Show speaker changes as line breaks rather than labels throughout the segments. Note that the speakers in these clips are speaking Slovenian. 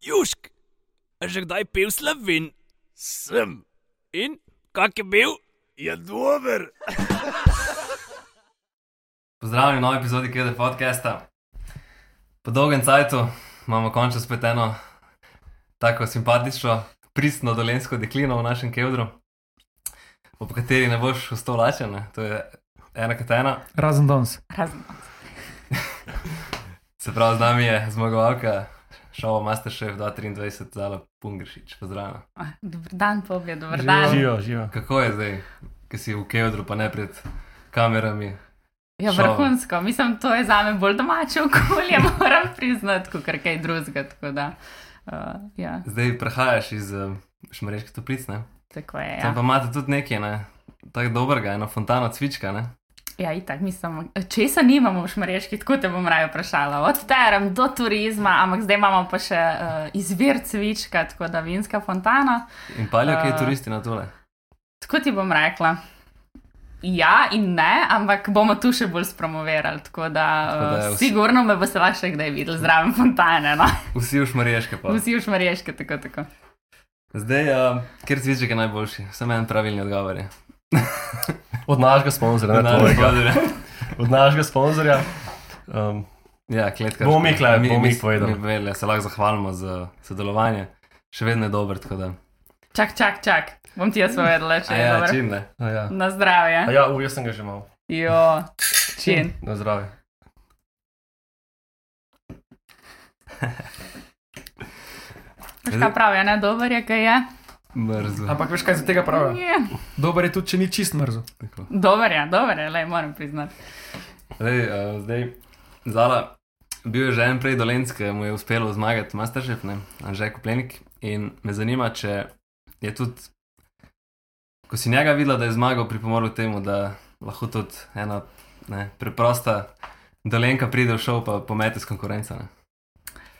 Južk, že kdaj pil slovin? Sem. In kak je bil? Je dober.
Pozdravljeni v novi epizodi KD podcasta. Po dolgem času imamo končno spet eno tako simpatično, pristno dolensko deklino v našem kevdru, ob kateri ne boš vstal lačen, ne. to je ena kot ena.
Razen danes.
Razen.
Se pravi, z nami je zmagovalka šova Masterchef 2023, Zala Pungršič. Pozdravljena.
Dober dan, povej, dober dan.
Živijo, živijo.
Kako je zdaj, ki si v kevdru, pa ne pred kamerami?
Ja, vrhunsko. Mislim, to je za me bolj domače okolje, moram priznati, kot kaj drugega. Tako da, uh, ja,
Zdaj prehajaš iz uh, Šmareške toplic, ne?
tako je.
Tam
Ja,
pa imate tudi nekaj, ne? Tako dobrega, eno fontano cvička, ne?
Ja itak, mislim, česa nimamo v šmareški, tako te bom raje vprašala. Od terem do turizma, ampak zdaj imamo pa še uh, izvir cvička, tako da vinska fontana.
In palijo, kaj
Uh,
turisti na tole.
Tako ti bom rekla. Ja, in ne, ampak bomo tu še bolj spromovirali. Tako da,
Tako da je
uh,
vsi-
sigurno me boste lahko še kdaj videli zraven fontane. No?
Vsi v Šmareške pa.
Vsi v šmarješke, tako tako.
Zdaj, uh, ker cviček je najboljši, samo en pravilni odgovor je.
Od našega sponzorja, ne
Naš
tvojega.
odgovor je.
Od našega sponzorja. Um,
Ja, kletka.
Bomo mi kle- bomo mi povedali.
Vele, se lahko zahvalimo za sodelovanje. Še vedno je dober, tako da.
Čak, čak, čak. Bom ti jaz povedala, če
A
je
ja,
dobro.
čim
a ja.
Na zdravje.
A ja, u, jaz sem ga že imel.
Jo, čin.
Na zdravje.
Kaj pravijo, ne dober je, kaj je.
Mrzo.
Ampak veš, kaj za tega pravijo?
Je.
Dober je tudi, če ni čist mrzo.
Tako.
Dober je, dober je, le moram priznati.
Zdaj, uh, zdaj, Zala, bil je že en prej dolenc, ki mu je uspelo zmagati Masterchef, ne, Anžej Koplenik. In me zanima, če je tudi, ko si njega videla, da je zmagal, pripomoril k temu, da lahko tudi ena ne, preprosta dolenka pride v šov pa pomete s konkurenco. Ne.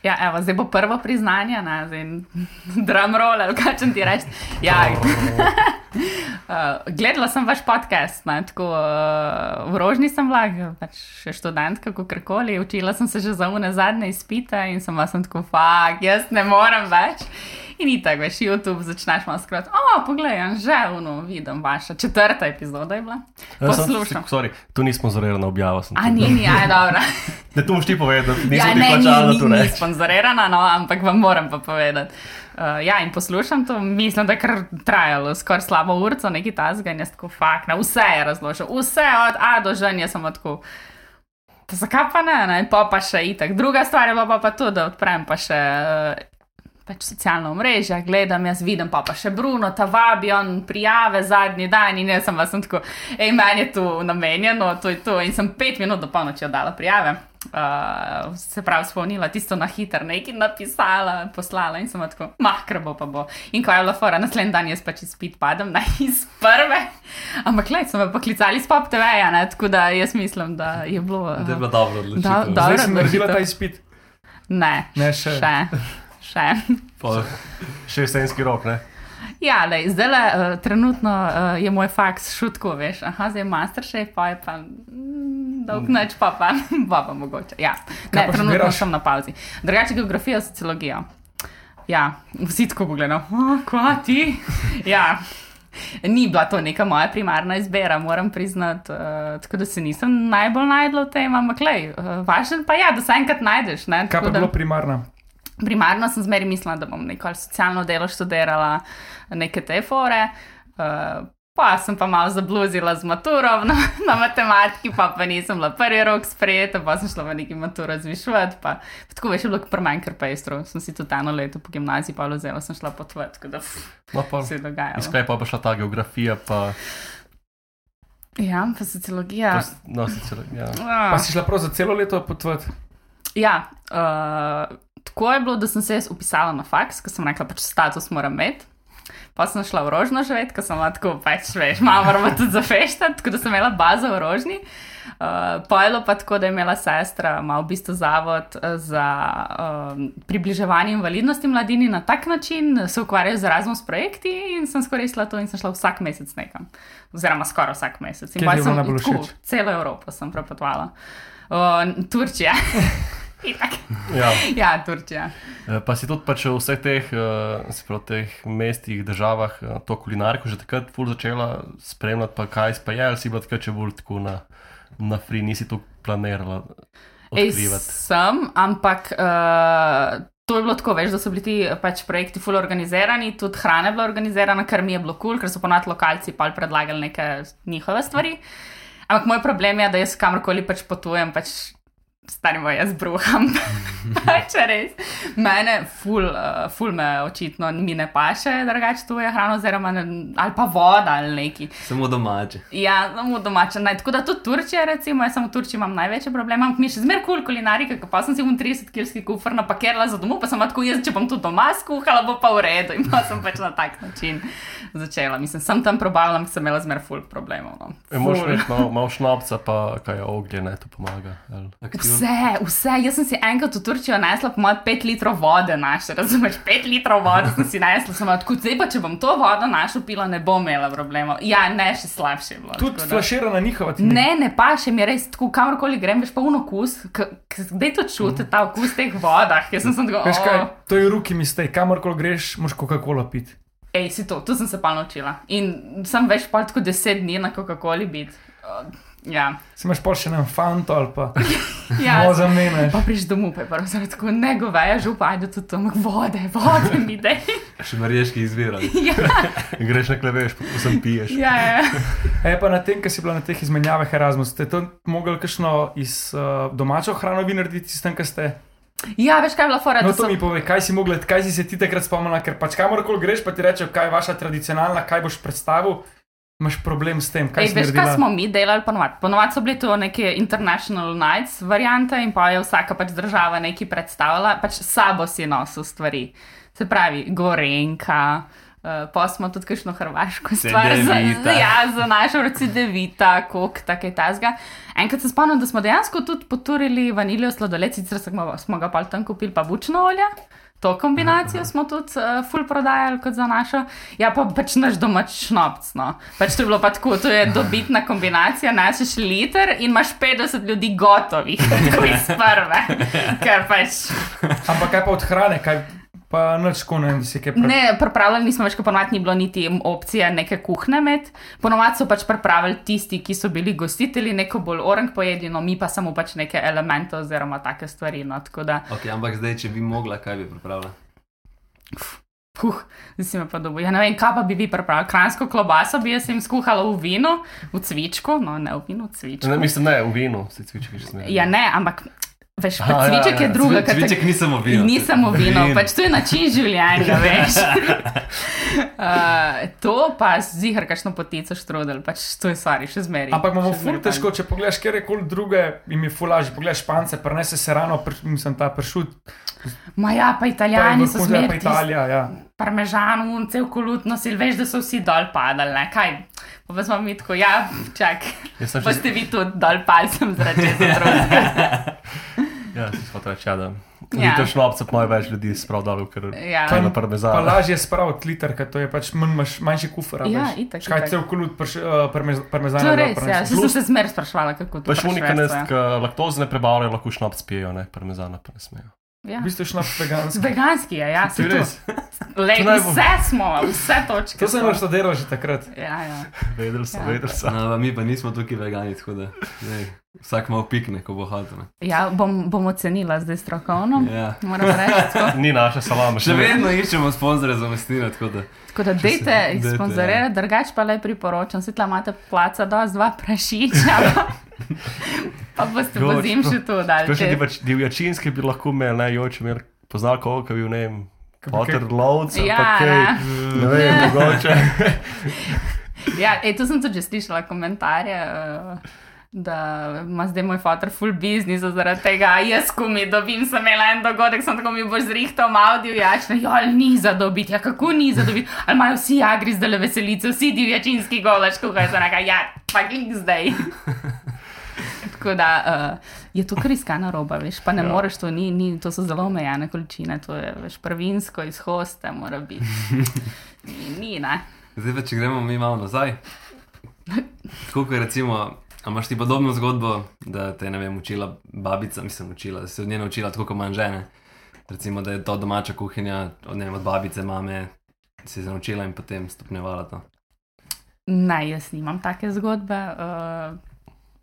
Ja, evo, zdaj bo prvo priznanje, ne, zdaj drum roll, ali kaj če ti reči. Ja, Uh, gledala sem vaš podcast, ne, tako uh, v rožni sem bila, pač še študentka, kako koli. Učila sem se že za une zadnje izpite in sem vas tako, fak, jaz ne morem več. In ni tako, veš, YouTube začneš malo skrat. O, poglej, že uno, vidim vaša četrta epizoda je bila. Poslušam.
Sorry, tu ni sponzorirana objava. sem
A
tu.
ni, ni, aj dobro.
Ne, tu moš ti povedati, da nisem
Ja, ne, ni,
plačala
ni, ni
reči.
sponzorirana, no, ampak vam moram pa povedati. Uh, ja, in poslušam to, mislim, da je kar trajalo skoraj slabo urco, neki tasga in jaz tako fakt, na vse je razložil, vse od A do Ž, jaz sem tako. Pa zakaj pa ne, ne, pa pa še itak. Druga stvar je bila pa, pa to, da odprem pa še. Uh, Pač socialno mrežo, gledam, jaz vidim pa, pa še Bruno, ta vabi, on prijave zadnji dan in jaz sem vas sem tako, hej, meni je tu namenjeno, to je to. In sem pet minut do polnoči oddala prijave. Uh, se pravi, spomnila tisto na hitro, nekaj napisala, poslala in sem tako, mah, krbo pa bo. In ko je bila fora, naslednji dan jaz pač izpit padem na iz prve. Ampak, le, so me poklicali iz pop TV-ja, ne, tako da jaz mislim, da je bilo.
Da je
Uh,
bila dobra odločitev.
Da- da- Dobro,
sem naredila
odločitev.
ta izpit.
ne,
Ne, še.
še. Še.
Pol-
Še jesenski rok, ne?
Ja, lej, zdaj le, uh, trenutno uh, je moj faks šutko, veš, aha, zdaj je masterchef, pa je pa mm, dolg noč, pa pa, pa, pa mogoče. Ja, ne,
pa
trenutno
študiraš?
sem na pauzi. Drugače geografija, sociologija. Ja, vsi tako pogledajo, oh, kva ti? Ja. Ni bila to neka moja primarna izbira, moram priznati, uh, tako da se nisem najbolj najdla v tem, ampak lej, uh, važno pa je, ja, da se enkrat najdeš. Ne,
Kaj pa je
da-
bilo primarno?
Sem zmeri mislila, da bom neko socialno delo študirala, neke te fore. Uh, pa sem pa malo zabluzila z maturo na, na matematiki, pa, pa nisem bila prvi rok sprejeta, pa sem šla v neki maturo zvišati. Pa, pa tako veš, je bilo kar manj kar pestro. Sem si tudi eno leto po gimnaziji pa vzela, sem šla potovati, tako da pff,
No, pa,
se je dogajalo.
Iskaj pa pa šla ta geografija, pa,
Ja, pa sociologija.
pa no, sicer, ja.
Ah.
Pa si šla prav za celo leto potovati.
Ja, uh, tako je bilo, da sem se jaz upisala na faks, ker sem rekla, pač status moram imeti. Pa sem šla v rožno živeti, ker sem bila tako, pač veš, malo moramo tudi zafeštati, tako da sem imela bazo v rožni. Uh, Pojelo pa tako, da je imela sestra, ima v bistvu zavod eh, za um, približevanje invalidnosti mladini na tak način, se ukvarjajo z Erasmus projekti in sem skoristila to in sem šla vsak mesec nekam. Oziroma skoraj vsak mesec. In
bilo
sem tako? Celo Evropo sem prepotovala. Uh, Turčija. Itak.
Ja.
Ja, Turčija.
Eh, Pa si tudi pač v vseh teh, eh, pravi, teh mestih, državah eh, to kulinariko že takrat ful začela spremljati, pa kaj pa je, ali si bila takrat če bolj tako na, na free, nisi to planirala
Ej,
odkrivati.
sem, ampak uh, to je bilo tako, veš, da so bili ti pač projekti full organizirani, tudi hrana je bila organizirana, kar mi je bilo kul, cool, ker so ponad lokalci pa predlagali neke njihove stvari. Ampak moj problem je, da jaz kamorkoli pač potujem, pač starimo jaz bruham. pač res. Mene, ful, uh, ful me očitno mi ne paše, drugače tu je hrana, oziroma ne, ali pa voda ali neki.
Samo domače.
Ja, samo domače. Naj, tako da tudi Turčija, recimo, jaz sem v Turčiji imam največje probleme, ampak mi še zmeraj kul cool kulinarika, pa sem si v 30-kilski kufr napakirala za domov, pa sem tako jaz, če bom tu doma skuhala, bo pa v redu. In pa sem pač na tak način začela. Mislim, sem tam probala, ampak sem imela zmeraj ful problemov. No.
E,
Ful.
imeti malo, malo šnapca, pa kaj je oglje, ne, to pomaga. ali?
Aktivno.
Vse, vse. Jaz sem si enkrat v Turčijo nesla po mojem 5 litrov vode naše, razumeš? 5 litrov vode sem si nesla, sem odkud zdaj pa, če bom to vodo našo pila, ne bom imela problemov. Ja, ne, še slabše je bilo.
Tudi flaširana njihova ti ni.
Ne, ne pa še mi res tako, kamorkoli grem, veš pa un okus, kdaj to čutite, ta okus teh vodah. Jaz sem sem tako,
Veš kaj,
"O,
to je ruki mi stej, kamorkoli greš, moš Coca-Cola piti.
Ej, si to, to sem se pa naučila. In sem več pa tako deset dni na Coca-Coli biti. Ja,
Si imaš pol še na fanto ali pa
ja.
malo zamenjaš.
Pa priš domov, pa je prvo zaradi tako ne goveja, župa, ajde tudi tam vode, vode mi da.
Še marješki izvirali.
ja,
Greš na kleveš, pa sem piješ.
ja, ja.
E pa na tem, ki si bila na teh izmenjavah Erasmus, ste to mogli kakšno iz uh, domačo hrano vi narediti, s tem, kar ste?
ja, veš kaj je bila fora?
No, to
so-
mi pove, kaj si mogla, kaj si se ti takrat spomnila, ker pač kamorkoli greš, pa ti rečejo, kaj je vaša tradicionalna, kaj boš predstavil, imaš problem s tem, kaj
Ej,
si
veš,
naredila.
kaj smo mi delali ponovadi? Ponovadi so bili to neke International Nights variante in pa je vsaka pač država nekaj predstavljala, pač sabo si nosil stvari. Se pravi, Gorenka. Uh, pa smo tudi kakšno hrvaško stvar za,
Cedevita.
ja, za našo roci devita, kok, tako tazga. Enkrat se spomnim, da smo dejansko tudi poturili vanilijo sladoled, sicer smo, smo ga pa tam kupili pa bučno olje. To kombinacijo smo tudi uh, full prodajali kot za našo. Ja, pa pač naš domač šnopc. No. Pač to je bilo pa tako, to je dobitna kombinacija, našeš liter in imaš 50 ljudi gotovih, tako iz prve. Pač
Ampak kaj pa od hrane, kaj pa nič, ko ne da si kaj pre...
ne, pripravljali nismo več, kot ponovadi ni bilo niti opcije neke kuhne med. Ponovadi so pač pripravili tisti, ki so bili gostitelji, neko bolj orang pojedino, mi pa samo pač neke elemente oziroma take stvari. No, tako da,
Okay, ampak zdaj, če bi mogla, kaj bi pripravila?
Puh, zdaj si me pa dobil. Ja, ne vem, kaj pa bi vi pripravili. Kransko klobaso bi jaz jim skuhala v vinu, v cvičku, no ne v vinu, v cvičku.
Ne, mislim, ne, v vinu si cvički že smeš.
Ja, ne, ampak veš,
Aha,
pa cviček
ja,
je
ja,
druga
Cvi- Cviček ni samo vino.
Ni samo vino,
Vin.
pač to je način življenja, veš. uh, to pa zihar, kakšno potico štrudel, pač to je stvari, še zmeri.
Ampak imamo ful
zmeraj
težko, če pogledaš kjerkoli druge, jim je fulaž, pogledaš špance, prenese se rano, pr, mislim, ta pršut,
Ma ja, pa
pa je
italijani so
vrhunska, pa
zmeraj.
Italija, ja.
Parmežan, un cel kolut nosil, veš, da so vsi dol padali, ne kaj. Pa pa smo mi tako, ja, čak, pa ste vi tudi dol palcem drugega.
Ja, si hotel reči, ja, da.
Ja.
Liter šnopca pa več ljudi sprav dol, ker
Ja.
kaj na
Pa
parmezan.
lažje spraviti liter, ker to je pač manj, manjši kufer.
Ja,
veš.
itak,
Kaj
itak.
cel kolut prš, uh, parmez, parmezana.
To je
dol
res, ja.
prinese.
Jaz sem se zmer sprašvala, kako to
Pa
pri
unika,
Švedsko je.
ki laktoze ne prebavljajo, lahko šnops pijejo, ne, parmezana pa ne smejo.
Ja.
V bistvu je šlo vegansko.
Veganski je, ja, se
To je
to.
res.
Le,
To naj bo-
vse smo, vse točke.
To sem
smo.
naštudiral že takrat.
Ja, ja.
Vedel sem,
Ja.
vedel sem.
No, mi pa nismo tukaj vegani, tako da zdaj, vsak malo pikne, ko bo ne.
ja bom, bom ocenila zdaj strokovno.
Ja.
Moram reči, tako.
Ni naša salama.
Še vedno iščemo sponzorje za mestine, tako da.
Tako da dejte jih sponzorirati, drugače pa le priporočam. Svetla imate placa do dva prašiča. pa boste po zim še tu dali.
Kaj še pač divjačinske bi lahko imeli, ne, joč imeli, poznal koga, ki bi bil, ne vem, Potter lovca,
Ja,
kaj,
ne.
vem, mogoče.
Ja, ej, to sem tudi že slišala komentarje. Uh, Da ima zdaj moj fotor full business zaradi tega, jaz, ko mi dobim, sem imela en dogodek, sem tako mi boš zrihtal malo divjačne, jo, ali ni za dobiti, ja, kako ni za dobiti, ali imajo vsi agri zdaj veselice, vsi divjačinski golač, kuhaj za nekaj, ja, pa klik zdaj. Tako da uh, je to kar iskana roba, veš, pa ne
Ja.
ja. moreš, to, ni, ni, to so zelo omejene količine, to je veš, prvinsko iz hoste, mora biti. Ni, ni, ne.
Zdaj pa, če gremo mi malo nazaj. Tako kot recimo, A imaš ti podobno zgodbo, da te je vem, učila babica, mislim, učila, da si od nje naučila tako kot manj žene. Recimo, da je to domača kuhinja, od, vem, od babice, mame, si se naučila in potem stopnjevala to.
Ne, jaz nimam take zgodbe. Uh,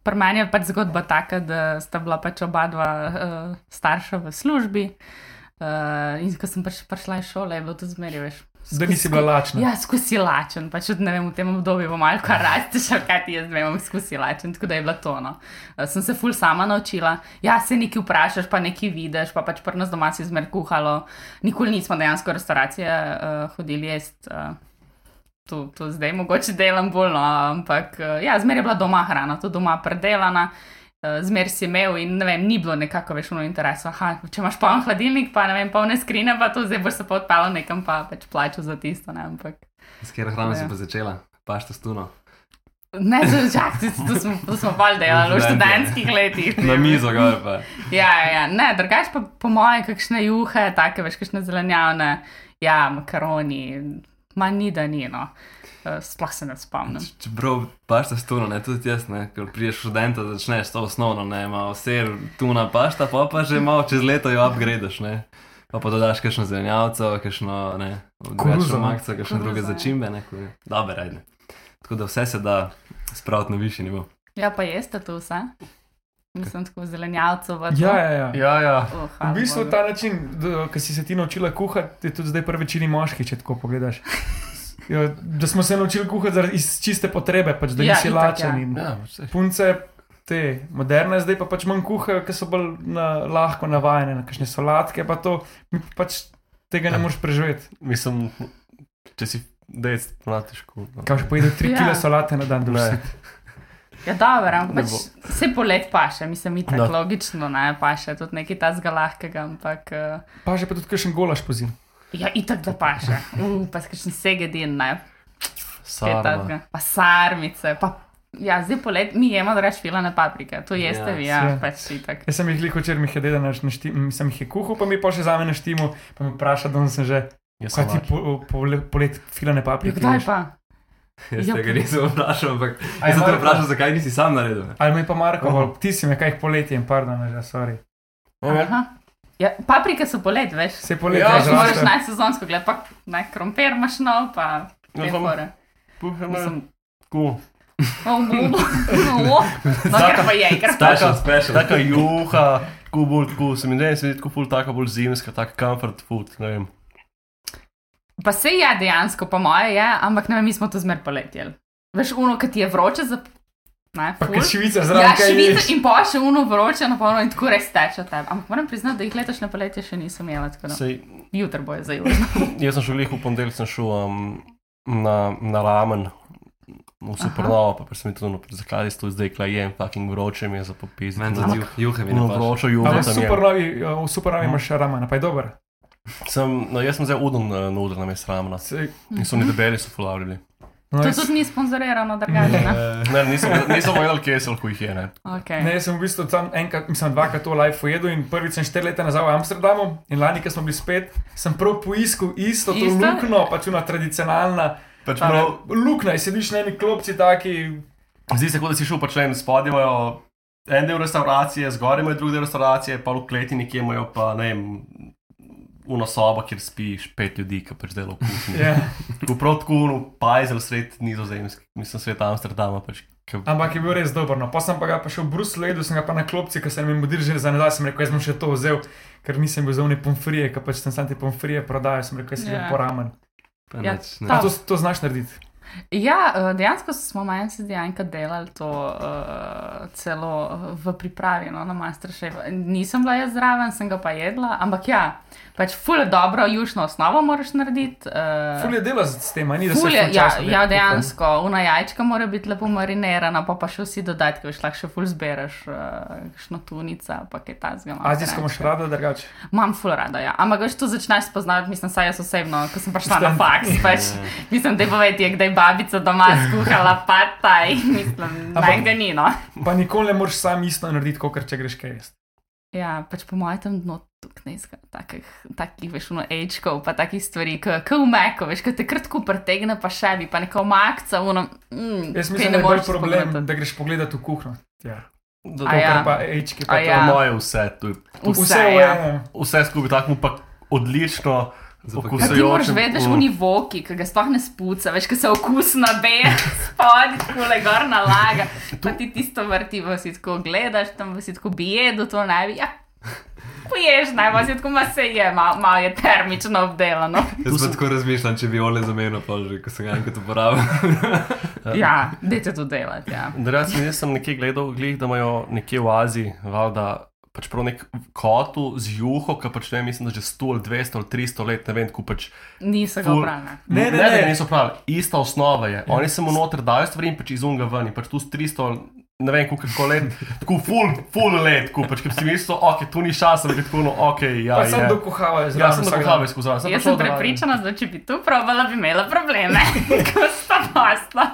Pri meni je pač zgodba taka, da sta bila pač oba dva uh, starša v službi. Uh, in ko sem pač prišla iz šole, je bilo to zmeraj
Da nisi bila lačna.
Ja, skozi lačen, pač ne vem, v tem obdobju bo malo kar rasteš, ali kaj ti jaz vem, skozi lačen, tako da je bilo to. No. Uh, sem se ful sama naučila. Ja, se nekaj vprašaš, pa nekaj vidiš, pa pač pri nas doma si zmer kuhalo. Nikoli nismo dejansko v restauracije uh, hodili jesti. Uh, To, to zdaj mogoče delam bolj, no, ampak uh, ja, zmeraj je bila doma hrana, to doma predelana, uh, zmeraj si imel in ne vem, ni bilo nekako več v interesu. Aha, če imaš poln hladilnik, pa ne vem, polne skrine, pa to zdaj boš se pa odpeljal nekam, pa pač plačal za tisto. Ne, ampak,
S katero hrano
Ja.
si pa začela? Pašta stuno.
ne, čakaj, to smo, to smo bolj delali v študentskih letih.
Na mizo, gor pa.
Ja, ja, ja. ne, drugač pa po moje, kakšne juhe, take veš, kakšne zelenjavne, ja, makaroni, manj ni da ni, no. Eh, Sploh se ne spomnim.
Čeprav pašta stuno, ne tudi jaz, ne, ker priješ študenta, začneš to osnovno, ne, ima vse tuna pašta, pa pa že malo čez leto jo upgradeš, ne. Pa pa dodaš kakšno zelenjavco, kakšno, ne, drugačno
ne.
makco, kakšne druge
ja.
začimbe, ne, ko je. Dobre, ajde. Tako da vse se da spraviti na višji nivo.
Ja, pa jeste to vse? Mislim, tako zelenjavcev.
Ja, ja, ja.
Ja, ja.
Oh,
V bistvu ta način, ki si se ti naučila kuhati, je tudi zdaj pri večini moških, če tako pogledaš. Jo, da smo se naučili kuhati iz čiste potrebe, pač, da
Ja,
nisi
itak,
lačen.
ja.
ja.
Punce, te moderne, zdaj pa pač manj kuhajo, ker so bolj na, lahko navajene na kakšne solatke, pa to mi pač tega ne moreš preživeti.
Mislim, če si dejst, težko. No.
Kaj še pojedo 3
Ja.
kg solate na dan, da
Ne.
Ja, dobro, ampak pač vse polet paše, mislim, mi tako
No.
logično ne paše, tudi nekaj tazga lahkega, ampak uh,
Pa že pa tudi kakšen golaš po zim.
Ja, itak da paše. Uh, pa skakšen segedin, ne,
Sarma.
tazga. Pa sarmice, pa ja, zdaj polet mi jemo reč filane paprike, to jeste
Ja,
vi, ja,
ja.
pač itak.
Jaz sem jih liko včeraj, mi je deda naš na štimu, sem jih je kuhal, pa mi pa še zame na štimu, pa me vpraša, da sem že,
Jaz
kaj
sem
ti
lačen.
po, po, polet filane
Ja,
paprike.
kdaj
ješ?
pa?
Jaz
Ja,
tega nisem vprašal, ampak
Aj,
jaz sem te vprašal, zakaj nisi sam naredil. ne.
Ali me je pa Marko, uh ti si me kaj poletje in pardon, že, sorry.
Aha. Ja, paprike so polet, veš.
Se poletje
Ja,
ja,
Če moraš
zraste.
najsezonsko gledati, pa naj krompir imaš nov, pa
Ja. Puhaj me.
Mislim,
Cool.
No, pa je, kar pa
Special, special.
Taka juha, tako bolj, tako se mi ne zdi, tako bolj, taka bolj zimska, taka comfort food, ne vem.
Pa se je dejansko, po moje je, ampak ne vem, mi smo to zmer poletjeli. Veš, uno, ki ti je vroče
kaj švica
Ja,
zraven, kaj
švica in pa še uno vroče, na polno in tako res teče od tebe. Ampak moram priznati, da jih letošnje poletje še nisem imela, tako da
Sej,
jutro boje za jutro.
jaz sem šel v ponedeljek, sem šel um, na, na ramen. V supernovo, pa sem tudi no, zakaj si to zdaj klajem, fucking vroče mi je za popis.
Meni
No,
za juh- juhe mi ne paše.
vročo juho
Ampak
tam
super
je.
novi, v super novi
Mhm.
imaš ramen, pa je dober.
Sem, no, jaz sem zdaj udon na udon na mestu ramena.
Sej,
In so mi debeli so fulavljali.
No,
To
jaz-
tudi ni sponzorirano, drugače. ne?
Ne, nisem, nisem povedal, kje so lahko jih je, ne.
Okay.
Ne, jaz sem v bistvu tam enkrat, mislim, dvakrat to live ujedel in prvič sem štiri leta nazaj v Amsterdamu in lani, ko smo bili spet, sem prav poiskal isto, to
Isto?
luknjo, pač una tradicionalna.
Pač prav,
Luknja, sediš na eni klopci, taki.
Zdi se, kot da si šel pač ne, spodaj imajo en del restauracije, zgoraj imajo drugi del restauracije, pa v kleti nekje imajo pa ne vem. Uno sobo, kjer spiš pet ljudi, ki pač delajo v kuhinji.
Ja.
Tako prav tako, no, pajzel sred nizozemske, mislim, svet Amsterdama. Pač, ke,
Ampak je bil res dober. No. Pa sem pa ga pa šel v Bruslju, jedel sem ga pa na klopci, ker sem jim modil že za nazaj, sem rekel, jaz bom še to vzel, ker nisem bil za one pomfrije, ker pač sem sam te pomfrije prodajal, sem rekel, jaz sem
Ja.
yeah. poramen.
Pa
Ja,
nič, ne.
A to, to znaš narediti?
Ja, eh, dejansko smo manj se dejansko delali to uh, celo v pripravi no, na Masterchef. Nisem bila jaz zraven, sem ga pa jedla, ampak ja, pač ful dobro južno osnovo moraš narediti. Uh,
Ful je delo s tem, a ni da se
je, ja, ja, dejansko, una jajčka mora biti lepo marinirana, pa pa še vsi dodatki, veš, lahko še ful zbereš, uh, kakšno tunica, pa kaj tazga.
Azijsko imaš rado, drugače.
Imam ful rada, ja. Ampak veš, tu začneš spoznavati, mislim, saj jaz osebno, ko sem prišla na
Stand.
faks, pač, mislim, da je povedati, kdaj je babica doma skuhala pata in mislim, naj ga ni, no.
Pa nikoli ne moreš sam isto narediti, kot če greš kaj jesti.
Ja, pač po mojem tam not tukaj takih, takih, veš, no, ečkov, pa takih stvari, kot v Meku, veš, ki te kratko pretegne, pa še bi, pa neko makca, uno. Mm,
Jaz
kaj
mislim,
ne
da je bolj problem,
spogledati.
da greš pogledat v kuhinjo. Ja.
Da,
A
to,
ja.
Pa ečki,
A
pa
ja.
je moje vse, tu, tu,
Vse,
Vse v
ja.
vse skupaj tako pa odlično.
Zapakirano.
Ja, ti moraš vedeti, v nivoki, ki ga sploh ne spuca, veš, ki se okus nabeja, spodi, tako le gor nalaga. Pa ti tisto vrti, pa si tako gledaš, tam pa si tako bijedo, to naj bi. Ja. Naj pa si tako ma se je, malo mal je termično obdelano.
Jaz pa tako razmišljam, če bi ole zamenil, pa že, ko sem ga enkrat uporabil.
Ja, dajte to delati. Ja.
Sem, jaz sem nekje gledal, glih, da imajo nekje v Aziji, valjda, pač prav nek kotu z juho, ki pač ne mislim, da že 100 ali 200 ali 300 let, ne vem, ko pač.
Niso ga upravljali.
Ne, ne,
ne,
ne.
ga niso pravili, ista osnova je. Oni samo noter dajo stvari in pač iz unga ven, in pač tu s 300 ali ne vem, koliko let, tako full, full let, ko pač, ker si mislil, ok, tu ni šasa, ampak tako, no, ok, ja,
Pa sem
je.
dokuhavajo zraven.
Ja, sem
vsak
tako
dan.
kave skozi.
Jaz sem prepričana, da če bi tu probala, bi imela probleme, ko sta posla.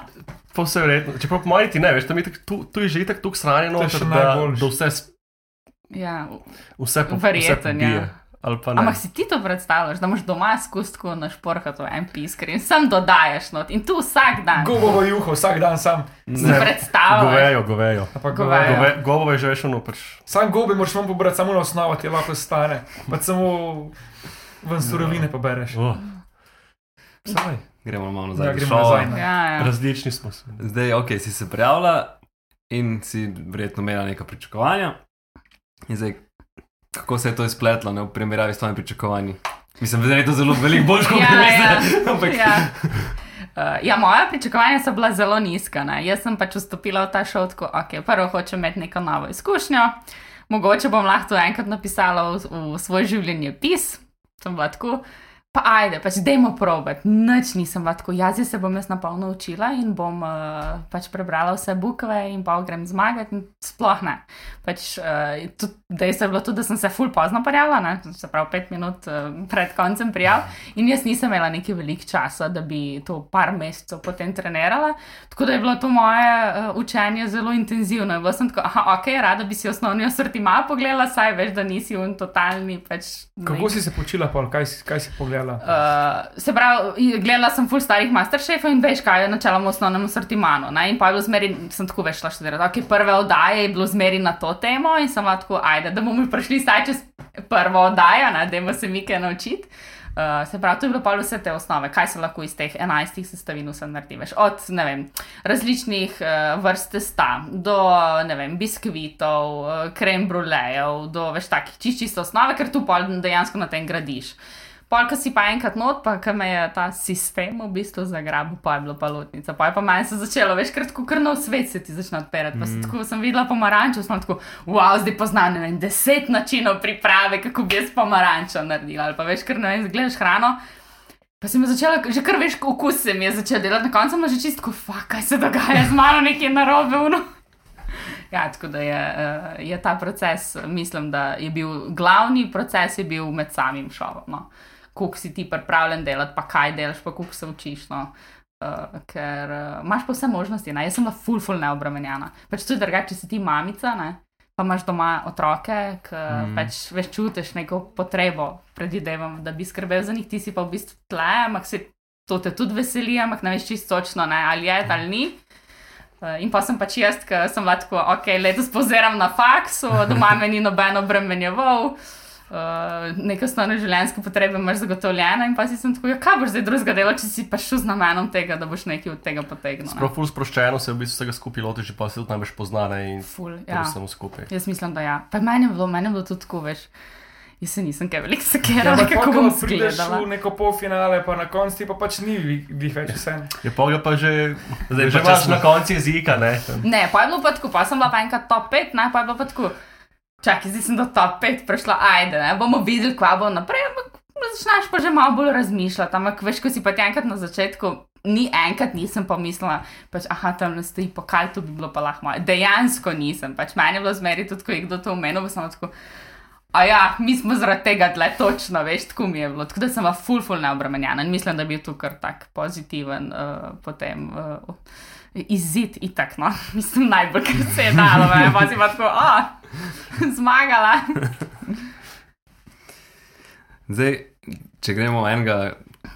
Pa vse verjetno. Čeprav po mojem ti ne, veš, tam je tak- tu, tu je že tako
To je še
da, da vse,
Ja,
vse, po, vse
Verjeten,
pobije.
Ja.
Ali pa ne.
Ampak si ti to predstavljaš, da imaš doma skustko na šporhatu en piskar in sam dodajaš not in tu vsak dan
Gobovo juho, vsak dan sam.
Ne,
predstavljaš.
Govejo, govejo.
Govejo.
govejo.
Gove, govo je že veš, ono pač.
Sam gobe moraš vam pobrati, samo na osnovo ti lahko stane. Pa samo ven surovine pobereš.
Oh. Saj.
Gremo malo nazaj.
Ja, gremo nazaj. ne.
Ja, ja.
Različni smo se.
Zdaj, ok, si se prijavila in si verjetno imela neka pričakovanja. In zdaj, kako se je to izpletlo ne, v primerjavi s tvojimi pričakovanji? Mislim, da je to zelo veliko bolj kot
Ja,
mislim. Ampak
ja. Uh, ja, moja pričakovanja so bila zelo nizka. Ne? Jaz sem pač vstopila v ta šov, tako, ok, prvo hočem imeti neko novo izkušnjo, mogoče bom lahko enkrat napisala v, v svoj življenjepis, sem bila tako. Pa ajde, pač dajmo probat. Nič nisem bila tako, jaz se bom jaz napolno učila in bom uh, pač prebrala vse bukve in pa grem zmagati. in Sploh ne. Pač, uh, tudi, dejstvo je bilo tudi, da sem se ful pozno prijavila, ne? se pravi pet minut uh, pred koncem prijav in jaz nisem imela neki velik časa, da bi to par mesecev potem trenirala. Tako da je bilo to moje uh, učenje zelo intenzivno. Bila sem tako, aha, ok, rada bi si osnovni asortima pogledala, saj veš, da nisi un totalni. Pač,
Kako si se počila, pol? Kaj, kaj si pogledala?
Uh, se pravi, gledala sem full starih masterchefov in veš, kaj je načeloma v osnovnem sortimanu. Ne? In pa je bilo zmeri, sem tako veš, šla študirati. Okay, prve oddaje je bilo zmeri na to temo in sem tako, ajde, da bomo prišli staj čez prvo oddajo, ne? da se mi kaj naučiti. Uh, se pravi, to je bilo pa vse te osnove, kaj se lahko iz teh enajstih sestavin vse naredi. Veš, od vem, različnih uh, vrst testa do vem, biskvitov, uh, krem brulejev, do veš takih čist, čisto osnove, ker tu pa dejansko na tem gradiš. Pol, ko si pa enkrat not, pa ki me je ta sistem v bistvu zagrabil, pa je bilo pa lotnica. Pa je pa meni se začelo, veš, kar tako krnov svet se ti začne odpirati. Pa mm. tako sem videla pomarančo, sem tako, wow, zdaj poznam ne vem, deset načinov priprave, kako bi jaz pomarančo naredila. Ali pa veš, ker ne vem, gledaš hrano. Pa sem začela, že kar veš, okus se mi je začel delati, na koncu pa že čisto, fuck, kaj se dogaja, z mano nekaj narobe. Uno. Ja, tako da je, eh, je ta proces, mislim, da je bil glavni proces je bil med samim šovom. No. Kako si ti pripravljen delati, pa kaj delaš, pa kako se učiš. No. Uh, ker uh, imaš pa vse možnosti. Ne? Jaz sem bila full, full neobremenjena. Pač je drugače, če si ti mamica, ne? pa imaš doma otroke, ki mm. pač veš čutiš neko potrebo, predvidevam, da bi skrbel za njih, ti si pa v bistvu tle, ampak se to te tudi veseli, ampak ne veš čisto točno, ne? ali je ali ni. Uh, In pa sem pač jaz, ki sem lahko, ok, letos poziram na faksu, doma me ni noben obremenjeval, uh, neke osnovne življenjske potrebe imaš zagotovljene. In pa si sem tako, ja, kaj boš zdaj drugega dela, če si pa šel z namenom tega, da boš nekaj od tega potegnil. ne.
Prav ful sproščeno se v bistvu vsega skupaj lotiš, že pa se tudi najbolj poznane in
Ful,
ja.
ja.
samo skupaj.
Jaz mislim, da ja. Pa meni je bilo, meni je bilo tudi tako, veš. Jaz se nisem kaj veliko
Ja,
sekirala,
ampak
kako
pol, ko
bom
prideš
zgledala.
v neko polfinale, pa na koncu ti pa pač ni glih več vse.
Je pa ga pa že, zdaj
pa
že
če
imaš na koncu jezika, ne?
Ne, pa je bilo pa tako, pa sem bila pa enkrat top 5, ne, pa je bilo pa tako. Čakaj, zdaj sem do top 5 prišla, ajde, ne, bomo videli, kva bo naprej, ampak začneš pa že malo bolj razmišljati, ampak veš, ko si pa enkrat na začetku, ni enkrat nisem pa mislila, pač, aha, tam ne stoji pokal, to bi bilo pa lahko moje. Dejansko nisem, pač meni je bilo zmeri tudi, ko je kdo to omenil, sem tako. A ja, mi smo zaradi tega tle točno, veš, tako mi je bilo. Tako da sem bila full, full neobremenjena in mislim, da je bil tu kar tak pozitiven uh, potem. Uh, Izid itak, no, mislim, najbolj, kar se je dalo, ne, pa si pa tako, a, zmagala.
Zdaj, če gremo enega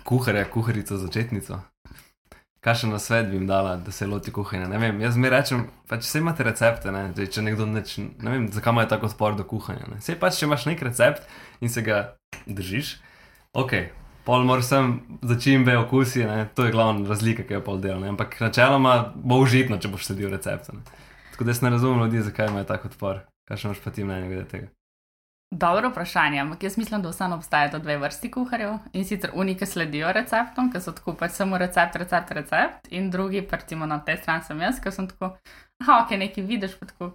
kuharja, kuharico, začetnico, kakšen na svet bi jim dala, da se loti kuhanja? Ne vem, jaz mi rečem, pač vse imate recepte, ne, Zdaj, če nekdo neč, ne vem, zakaj ima tako odpor do kuhanja. Sej pač, če imaš nek recept in se ga držiš, ok. Pol moraš sem začimbe, okusi, ne? to je glavna razlika, ki jo pol dela. ne. Ampak načeloma bo užitno, če boš sledil receptu. ne. Tako da jaz ne razumem ljudi, zakaj imajo tako odpor. Kaj še imaš pa ti mnenje glede tega?
Dobro vprašanje, ampak jaz mislim, da vseeno obstajata dve vrsti kuharjev in sicer unike sledijo receptom, ki so tako pač samo recept, recept, recept, in drugi, recimo na tej strani sem jaz, ki sem tako, ah, ok, nekaj vidiš, pa tako,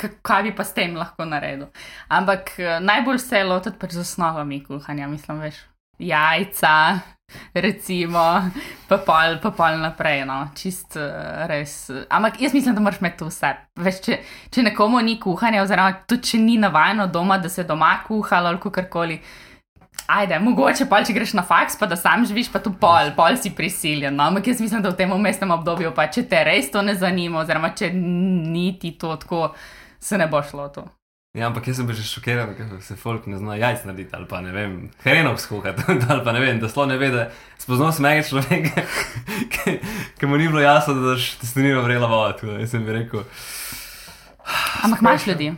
"Ka- kaj bi pa s tem lahko naredil. Ampak eh, najbolj se je lotiti pač z osnovami kuhanja, mislim, veš, jajca, recimo, pa pol, pa pol naprej, no, čist eh, res. Ampak jaz mislim, da moraš imeti to vse. Veš, če, če nekomu ni kuhanja, oziroma tudi če ni navajeno doma, da se doma kuhalo ali karkoli. Ajde, mogoče pa če greš na faks, pa da sam živiš, pa tu pol, pol si prisiljen. No? Ampak jaz mislim, da v tem umestnem obdobju, pa če te res to ne zanima, oziroma če ni ti to tako, se ne bo šlo to.
Ja, ampak jaz sem bil že šokiran, ker se folk ne zna jajc narediti ali pa ne vem, hrenov skuhati ali pa ne vem, da sploh ne ve, da spoznal sem enega človeka, ki- ki mu ni bilo jasno, da daš testenino vrela voda. Jaz sem bi rekel,
Ampak imaš ljudi.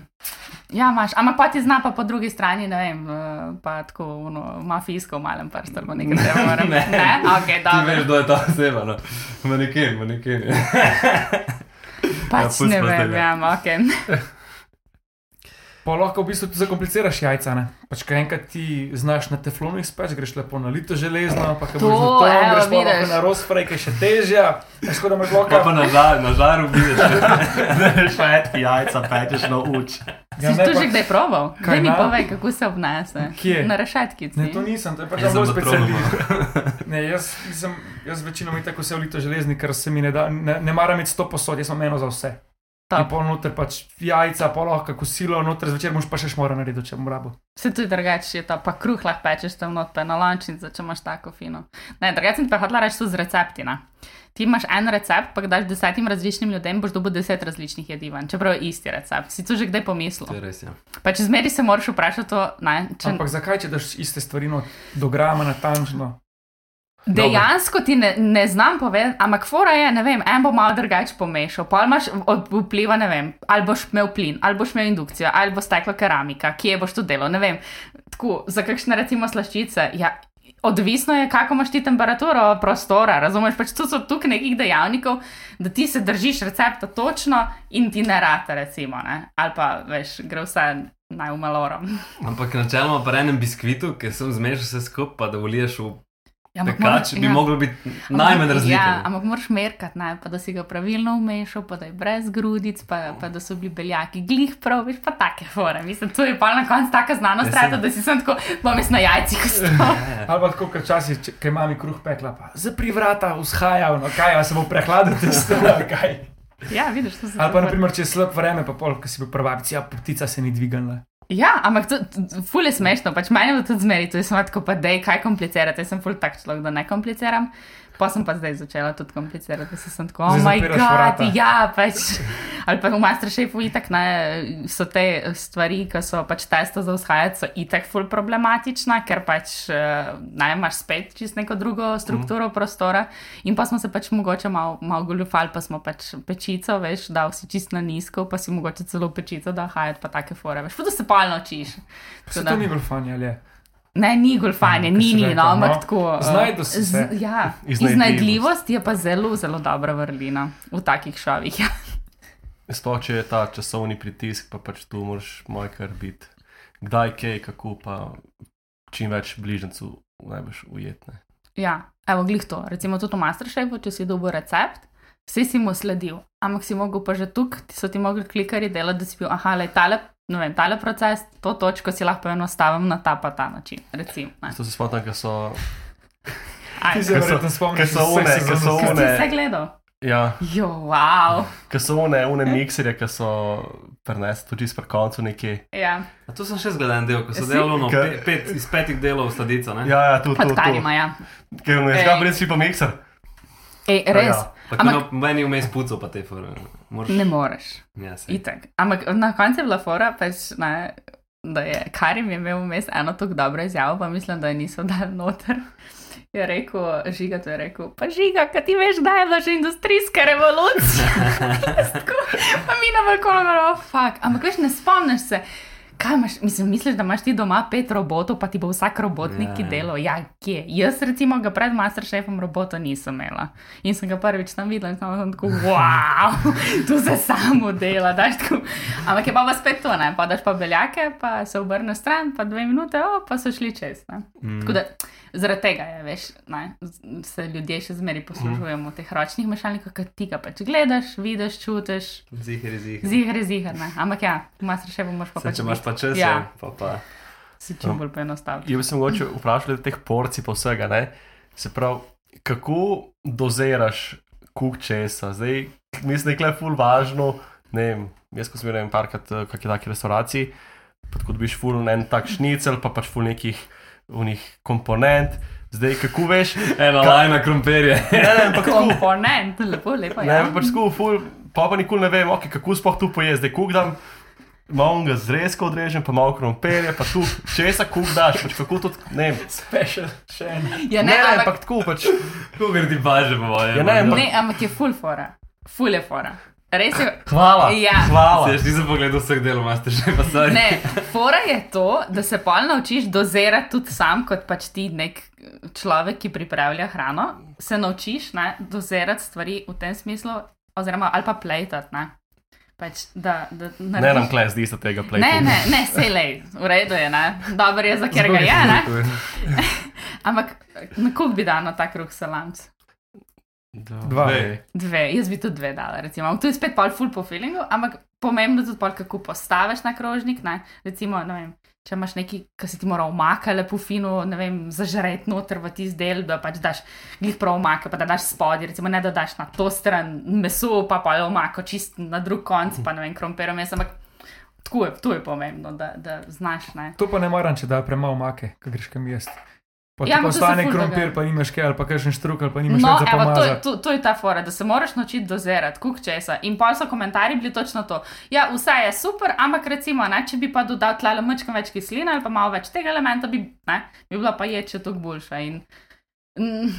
Ja, imaš, ampak pa ti zna pa po drugi strani, ne vem, eh, pa tako ono, mafijsko v malem prstu ali nekaj takega. moram-
Ne.
ne? Ok,
ti
dobro.
veš, kdo je ta oseba, no. Maneken, maneken.
Pač
Ja,
ne vem,
ja.
ja, ok.
Pa lahko v bistvu zakompliciraš jajca. Ne? Pač, kaj enkrat ti znaš na teflonu izpeč, greš lepo na lito železno, pa
To,
boš na to,
evo,
greš pa lahko na rozfrej, ki je še težja. Kot da imaš
Pa pa
lahko.
na, žar, na žaru vidiš.
Veš, petki jajca, pečeš na uč.
Ja,
Si to
pa-
že kdaj probal?
Kaj
Kaj mi povej, kako se obnese?
Kje?
Na rešetki.
Ne, to nisem, to je pač
sem trolu.
specialist. Ne, jaz, nisem, jaz večinoma tako vse v lito železni, ker se mi ne da, ne, ne maram imeti sto posod, jaz imam eno za vse.
Top.
pol noter pač jajca, pol lahko kosilo, noter zvečer moš pa še šmora narediti, če bom rabo.
Se tudi drugače je to, pa kruh lahko pečeš tam not, pa na lončnico, če imaš tako fino. Ne, drugače sem pa hodila reči z recepti. Ne? Ti imaš en recept, pa ga daš desetim različnim ljudem, boš dobil deset različnih jedi ven, čeprav je isti recept. Si to že kdaj
To
pomislil?
je res, ja.
Pa če zmeri se moraš vprašati to, ne, če
Ampak zakaj, če daš iste stvari, no, do grama natančno?
Dejansko ti ne, ne znam povedati, ampak fora je, ne vem, en bo malo drugače pomešal, pa imaš od vpliva, ne vem, ali boš imel plin, ali boš imel indukcijo, ali bo stekla keramika, kje boš to delal, ne vem. Tako, za kakšne recimo slaščice, ja. Odvisno je, kako imaš ti temperaturo prostora, razumeš? Pač tu so tukaj nekih dejavnikov, da ti se držiš recepta točno in ti ne rata, recimo, ne? ali pa veš, gre vse najumalorom.
Ampak načeloma pa enem biskvitu, ki sem zmešal vse skupaj, pa da voliješ v
Ja, moraš-
bi
ja.
moglo biti najmanj razlike.
Ja, ampak moraš merkati, ne, pa da si ga pravilno umešal, pa da je brez grudic, pa, pa da so bili beljaki glih prav, veš pa take fore. Mislim, to je pa na koncu taka znanost,
Ja,
trata, da si sem tako, bom jaz na jajcih ostal.
Ali pa tako, kot ko je mami kruh pekla, pa zapri vrata, vzhajal, no kaj, a se bo prehladil, testo, ali kaj.
Ja, vidiš, to se
Ali pa, naprimer, če je slab vreme, pa pol, ko si bil prvabic, ja, ptica se ni dvignila.
Ja, ampak to, to, ful je smešno, pač meni je tudi zmeri, to je samo tako, pa dej, kaj komplicirati, jaz sem ful tak človek, da ne kompliciram. Pa sem pa zdaj začela tudi komplicirati, da se sem tako, oh moj bog, ja, pač. Ali pa v Masterchefu itak ne, so te stvari, ki so pač testo za vzhajati, so itak ful problematična, ker pač eh, ne imaš spet čist neko drugo strukturo mm. prostora. In pa smo se pač mogoče malo mal goljufali, pa smo pač pečico, veš, dal si čist na nizko, pa si mogoče celo pečico da hajati, pa take fore, veš, pa to se pa naučiš.
Se
da-
to ni golfanje, ali je?
Ne, ni golfanje,
Ja,
ni, ni, no, ampak
no.
tako. eh,
Znajdu se.
z- Ja,
Iznajdljivost.
iznajdljivost je pa zelo, zelo dobra vrlina v takih šovih. Ja.
Sploh če je ta časovni pritisk, pa pač tu moraš moj kar biti. Kdaj, kaj, kako, pa čim več bližnjicu najboš ujetne.
ja, evo, glih to. Recimo tudi v Masterchefu, če si dobil recept, vsi si mu sledil, ampak si mogel pa že tukaj, ti so ti mogli klikari delati, da si bil, aha, le Ne vem, tale proces, to točko si lahko enostavim na ta pa ta način. Recimo, ne.
To se spomnim, ker so.
Ti se
Ker so-
verjetno spomniš,
ker so one- ker so
vseh.
Kaj si
one-
vse gledal?
Ja,
Jo, wow.
ker so one, one mikserje, ki so prenesli tudi pri koncu nekje.
Ja,
A to sem še zgledan del, ko so
Si?
delali no,
Kaj-
pe, pet, iz petih delov sladico. Ne?
Ja, ja, tu, tu,
pod
tu.
karima, ja.
Ker ne zgab res pa mikser.
Ej, res,
Ja.
Pa
Ampak-
ko meni vmes puco, pa te fore. Moraš...
ne moreš.
Ja, sej.
Itak. Ampak na koncu je bila fora, pač, ne, da je Karim je imel vmes eno tako dobro izjavo, pa mislim, da je niso dali noter. Je rekel, žiga, to je rekel, pa žiga, kaj ti veš, da je bila že industrijska revolucija. Pa mi na balkonu govorimo, fuck, ampak veš, ne spomniš se. Kaj imaš, mislim, misliš, da imaš ti doma pet robotov, pa ti bo vsak robot
Ja,
neki
ja.
delal? Ja, kje? Jaz, recimo, ga pred Masterchefom robota nisem imela. In sem ga prvič tam videla in sem tako, wow, tu se samo dela. daš Tako. Ampak je pa pa spet to, ne? pa daš pa beljake, pa se obrne stran, pa dve minute, oh, pa so šli čez. Ne?
Mm.
Tako da zaradi tega je, veš, ne, se ljudje še zmeraj poslužujemo teh ročnih mešalnikov, ki ti ga pač gledaš, vidiš, čutiš,
Zihar zihar.
zihar zihar. Ne? Ampak ja, v Masterchefu moraš pa
Saj,
pač
pa čas,
Ja.
ja. pa pa.
si čim bolj poenostaviti.
Jaz bi se mogoče vprašal teh porcij pa vsega. Ne? Se pravi, kako doziraš kuk česa? Zdaj, mislim, da je ful važno. Ne vem, jaz ko sem bil parkrat v kakšni taki restauraciji, pa tako dobiš ful en tak šnicel, pa pač ful nekih unih komponent. Zdaj, kako veš?
Eno
Ka-
lajna krompirje.
Ne, ne, ampak.
Komponent, lepo, lepo.
Ne,
Ja.
pa pač tako, ful, pa pa nikoli ne vem, okay, kako sploh tu poješ. Zdaj, kuk dam, malo ga zrezko odrežem, pa malo krompirja, pa tu česa kuk daš, pač kako to, ne vem.
Special, še en.
Ja,
Ne,
ne, ampak,
ampak tako pač.
Kako gre ti baže, po mojem?
Ja, ne, ampak-
ne, ampak je full fora. Full je fora. Res je.
Hvala.
Ja.
Hvala.
Jaz nisem pogledal vseh delov, master že pa sorry.
Ne, fora je to, da se pol naučiš dozirati tudi sam, kot pač ti nek človek, ki pripravlja hrano. Se naučiš ne, dozirati stvari v tem smislu, oziroma ali pa plejtati. Ne. Pač, da, da
Ne
narediš-
nam kles, zdi se tega play.
Ne, ne, ne, sej lej, v redu je, ne. Dobro je, za kjer ga je, ne. Ampak na koliko bi dal na ta kruh salamc?
Dve.
Dve, jaz bi tudi dve dala. Recimo. To je spet pol full po feelingu, ampak pomembno je tudi pol, kako postaviš na krožnik. Ne? Recimo, ne vem, če imaš neki, ki si ti mora omaka lepo fino, ne vem, zažret noter v tisti del, da pač daš glih prav omaka, pa da daš spodaj, recimo ne da daš na to stran meso, pa pa je omako čist na drug konc, pa ne vem, krompiro mes, ampak tako je, to je pomembno, da, da znaš, ne.
To pa ne maram, če da premalo make, ko greš kam jesti. Pa
Ja,
postane krompir, pa nimaš kaj, ali pa kakšen štruk, ali pa nimaš
No,
za
evo, to, je, to, to je ta fora, da se moraš naučiti dozirati, kuk česa. In pa so komentarji bili točno to. Ja, vse je super, ampak recimo, ne, če bi pa dodal tlele mečkam več kisline ali pa malo več tega elementa, bi, ne, bi bila pa ječe toliko boljša. In,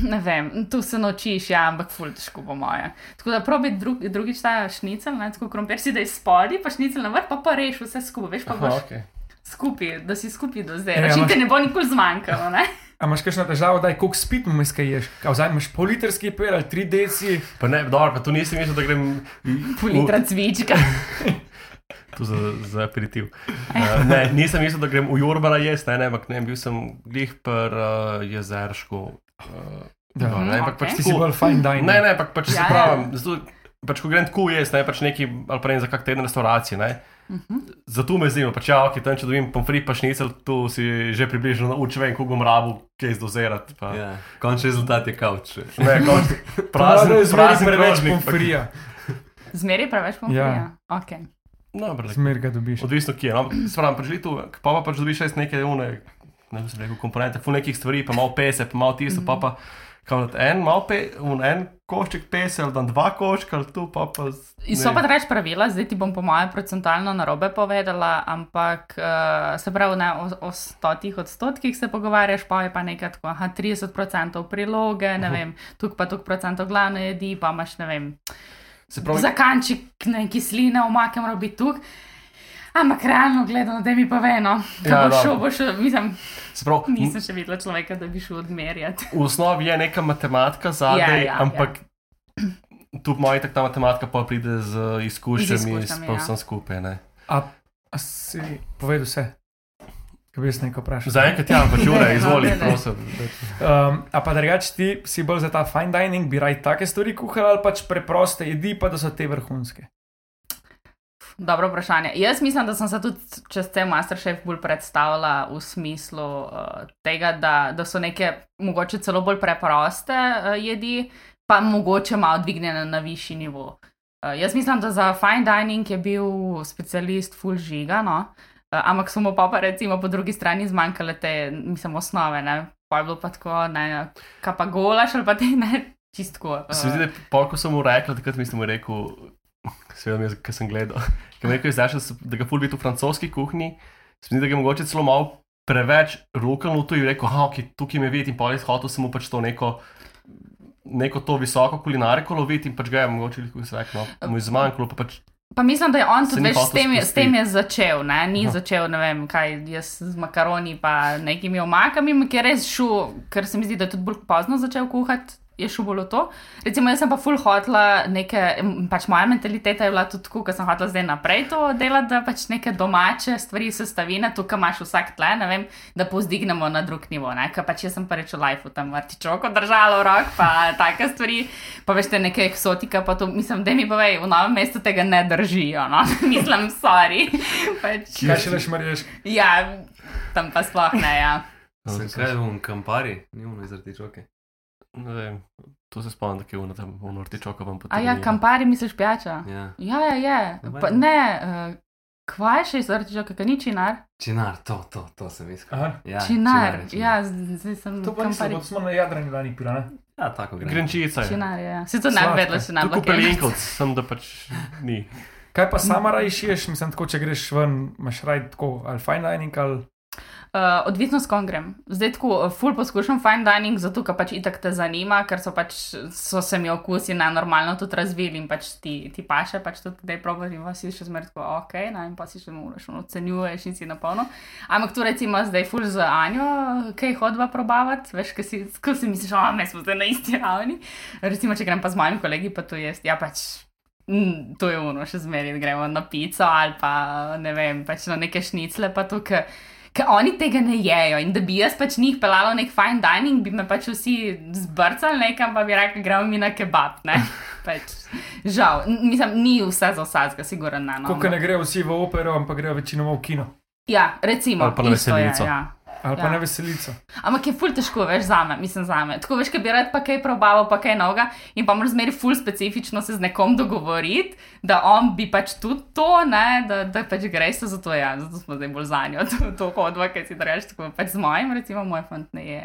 ne vem, tu se naučiš, ja, ampak ful težko po moje. Tako da probi drug, drugič ta šnicel, ne, tako krompir si da iz spodaj, pa šnicel na vrh, pa pa reš vse skupaj, veš, pa
Aha,
boš
okay.
skupaj, da si skupaj doziraš. In
imaš-
te ne bo nikoli zmanjkalo, ne.
A imaš kakšno težavo, da je koliko spit mu izkaješ? Kaj vzameš pol litrski pel ali tri deci?
Pa ne, dobro, pa tu nisem mislil, da grem
Pol litra cvička.
tu za, za aperitiv. Uh, ne, nisem mislil, da grem v Jurbara jesti, ne, ne, ampak ne, bil sem glih per uh, jezeršku. Uh,
Ja.
no, ne, ampak
Ok.
pač
Ti si bolj fine dining.
Ne, ne, ampak pač
Ja,
se
ja.
pravim, zato, pač ko grem tako jesti, ne, pač neki, ali pa ne za kak teden restauracije, ne.
Mhm.
Zato me zanima, pač ja, ok, tam če dobim pomfrit pa šnicel, tu si že približno naučil, vem, koliko bom rabu, kaj zdozirati. Pa.
Ja, končni rezultat je kavč.
Ne, konč,
Prazen,
prazen,
preveč pomfrija.
Zmeri preveč pomfrija. Ja. Okay.
Dobro,
Zmer ga dobiš.
Odvisno, kje je. No, Spravim, pač želi tu, pa, pa pač dobiš res neke une, ne vem, se rekel, komponente, ful nekih stvari, pa malo pese, pa malo tisto, mm. pa pa na en, malo pe, en košček pese, ali dan dva koščka, tu pa pa.
In so
ne.
pa reč pravila, zdaj ti bom po mojem procentualno narobe povedala, ampak uh, se pravi, ne, o, o stotih odstotkih se pogovarjaš, pa je pa nekaj tako, aha, 30% priloge, ne vem, tukaj pa tukaj procentov glavne jedi, pa imaš, ne vem,
Se pravi,
za kanček ne kisline, omake mora biti tukaj. Ampak realno gledano, da mi pa veno, da
Ja,
ja,
dobro.
šel, boš šel, mislim,
se pravi
nisem še videla človeka, da bi šel odmerjati.
v osnovi je neka matematika zadaj,
Ja, ja,
ampak tu po mojem tak ta matematika pa pride z izkušnjami, pa
ja.
vsem skupaj. Ne.
A, a si povedal vse? Kaj bi jaz nekaj vprašal?
Zaenkrat ja, pač ure,
Ne,
izvoli,
no,
prosim.
Um, a pa drugače ti si bolj za ta fine dining, bi raj take stvari kuhal ali pač preproste jedi, pa da so te vrhunske.
Dobro vprašanje. Jaz mislim, da sem se tudi čez te Masterchef bolj predstavljala v smislu uh, tega, da, da so neke mogoče celo bolj preproste uh, jedi, pa mogoče malo dvignjene na višji nivo. Uh, jaz mislim, da za fine dining je bil specialist full žiga, no? uh, ampak so mu pa, pa recimo po drugi strani zmanjkale te, mislim, osnove. Ne? Pa je bilo pa tako, ne, kaj pa golaš ali pa te ne, čistko. Uh,
Se mi zdi, da pol, ko sem mu rekel, takrat mi sem mu rekel, seveda je, ker sem gledal, mi je rekel, zdaj, da ga ful biti v francoski kuhinji, Se mi zdi, da je mogoče celo malo preveč lokalno tu in rekel, ah, ok, tukaj me vidi in pa jaz hotel sem mu pač to neko. Neko to visoko kulinariko loviti in pač ga je mogoče veliko svek, no, mu je zmanjkalo, pa pač
Pa mislim, da je on tudi veš, s, tem, je- s tem je začel, ne? ni
Aha.
začel, ne vem, kaj jaz z makaroni pa nekimi omakami, ki je res šel, ker se mi zdi, da je tudi bolj pozno začel kuhati. Je šel bolj to. Recimo, jaz sem pa full hotla neke, pač moja mentaliteta je bila tudi tako, ker sem hotla zdaj naprej to delati, da pač neke domače stvari, sestavine, tukaj imaš vsak tle, ne vem, da povzdignemo na drug nivo. Ne? Ker pač jaz sem pa reč v lifeu tam artičoko držala v rok, pa take stvari, pa veš te neke eksotika, pa to mislim, da mi povej, v novem mestu tega ne držijo, no, mislim, sorry. pač,
Kaj še veš, Mariješ?
ja, tam pa sploh ne, ja.
Se kaj je v kampari, ni ono iz artičoke.
Ne vem, to se spomnim, da je ono tam v Nortičoku vam
A ja, kampari misliš pijača?
Ja.
Ja, ja, je.
Ne
Pa, ne, uh, kvaj še iz artičoka, kaj ni činar?
Činar, to, to, to sem iskal.
Aha.
Ja,
Činar,
je
ja, z- zdaj sem
To pa nisem,
kampari.
bo smo na Jadranu lani pila, ne?
Ja, tako gre.
Grenčica je.
Činar, ja. Si to ne bi vedela, če ne bi
Tukaj pelinkovc, sem da pač ni.
Kaj pa sama raj šiješ, mislim, tako, če greš ven, imaš raj tako, ali fine dining, ali
Uh, odvisno s kom grem. Zdaj tako, uh, full poskušam fine dining, zato ker pač itak te zanima, ker so pač so se mi okusi nenormalno tudi razvili in pač ti, ti paše, pač tudi kdaj probaš in pa si še zmeraj tako, ok, no, in pa si še moraš, ono, ocenjuješ in si na polno. Ampak tu recimo zdaj full z Anjo, kaj hodva probavati, veš, kaj si, ko si misliš, o, me smo zdaj na isti ravni. Recimo, če grem pa z mojimi kolegi, pa to jaz, ja pač. Mm, to je ono, še zmeraj gremo na pico ali pa ne vem, pač na neke šnicle, pa to, ker oni tega ne jejo. In da bi jaz pač njih pelala v nek fine dining, bi me pač vsi zbrcali nekam, pa bi rekli, gremo mi na kebab. Pač, žal, mislim, ni vse za vsakega, sigurno ne. No,
Kako ne grejo vsi v opero, ampak grejo večinoma v kino.
Ja, recimo.
Ali pa na
je,
veselico.
Ja.
Ali pa
Ja.
na veselico.
Ampak je ful težko, veš, za me, mislim za me. Tako veš, ki bi rad pa kaj probaval, pa kaj novega in pa moraš zmeri ful specifično se z nekom dogovoriti, da on bi pač tudi to, ne, da, da pač greš za to, ja, zato smo zdaj bolj za njo, to, to hodva, kaj si rečeš, tako pač z mojim, recimo, moj fant ne je.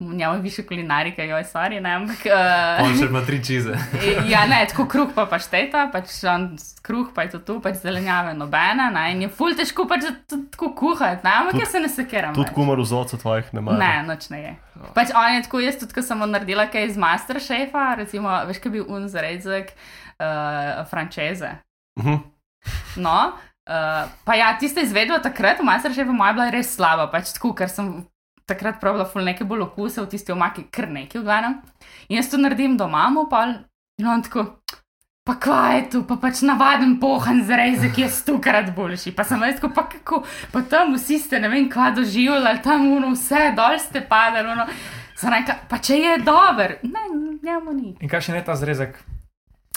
Njemu više kulinarika, joj, sorry, ne, ampak. Uh,
On še ima tri čize.
Ja, ne, tako kruh pa pašteta, pač on kruh pa je to tu, pač zelenjave nobene, ne, in je ful težko pač tako kuhati, ne, ampak jaz se ne sekiram.
Tudi kumar vzorcev tvojih ne mara.
Ne, noč ne je. Pač on je tako, jaz tudi, ko sem naredila kaj iz Masterchefa, recimo, veš, kaj bi un zrezek uh, frančeze.
Mhm.
No, uh, pa ja, tiste izvedba takrat v Masterchefu moja bila res slaba, pač tako, ker sem takrat pravila ful neke bolj okuse v tisti omaki, kar nekaj glavnem. In jaz to naredim doma, pa in on tako. Pa kaj je tu, pa pač navaden pohan zrezek je stokrat boljši. Pa sem tako, pa kako, pa tam vsi ste ne vem kva doživljali, tam uno vse, dol ste padali. Sem rekla, pa če je dober, ne, njemu ni.
In kaj še ne ta zrezek?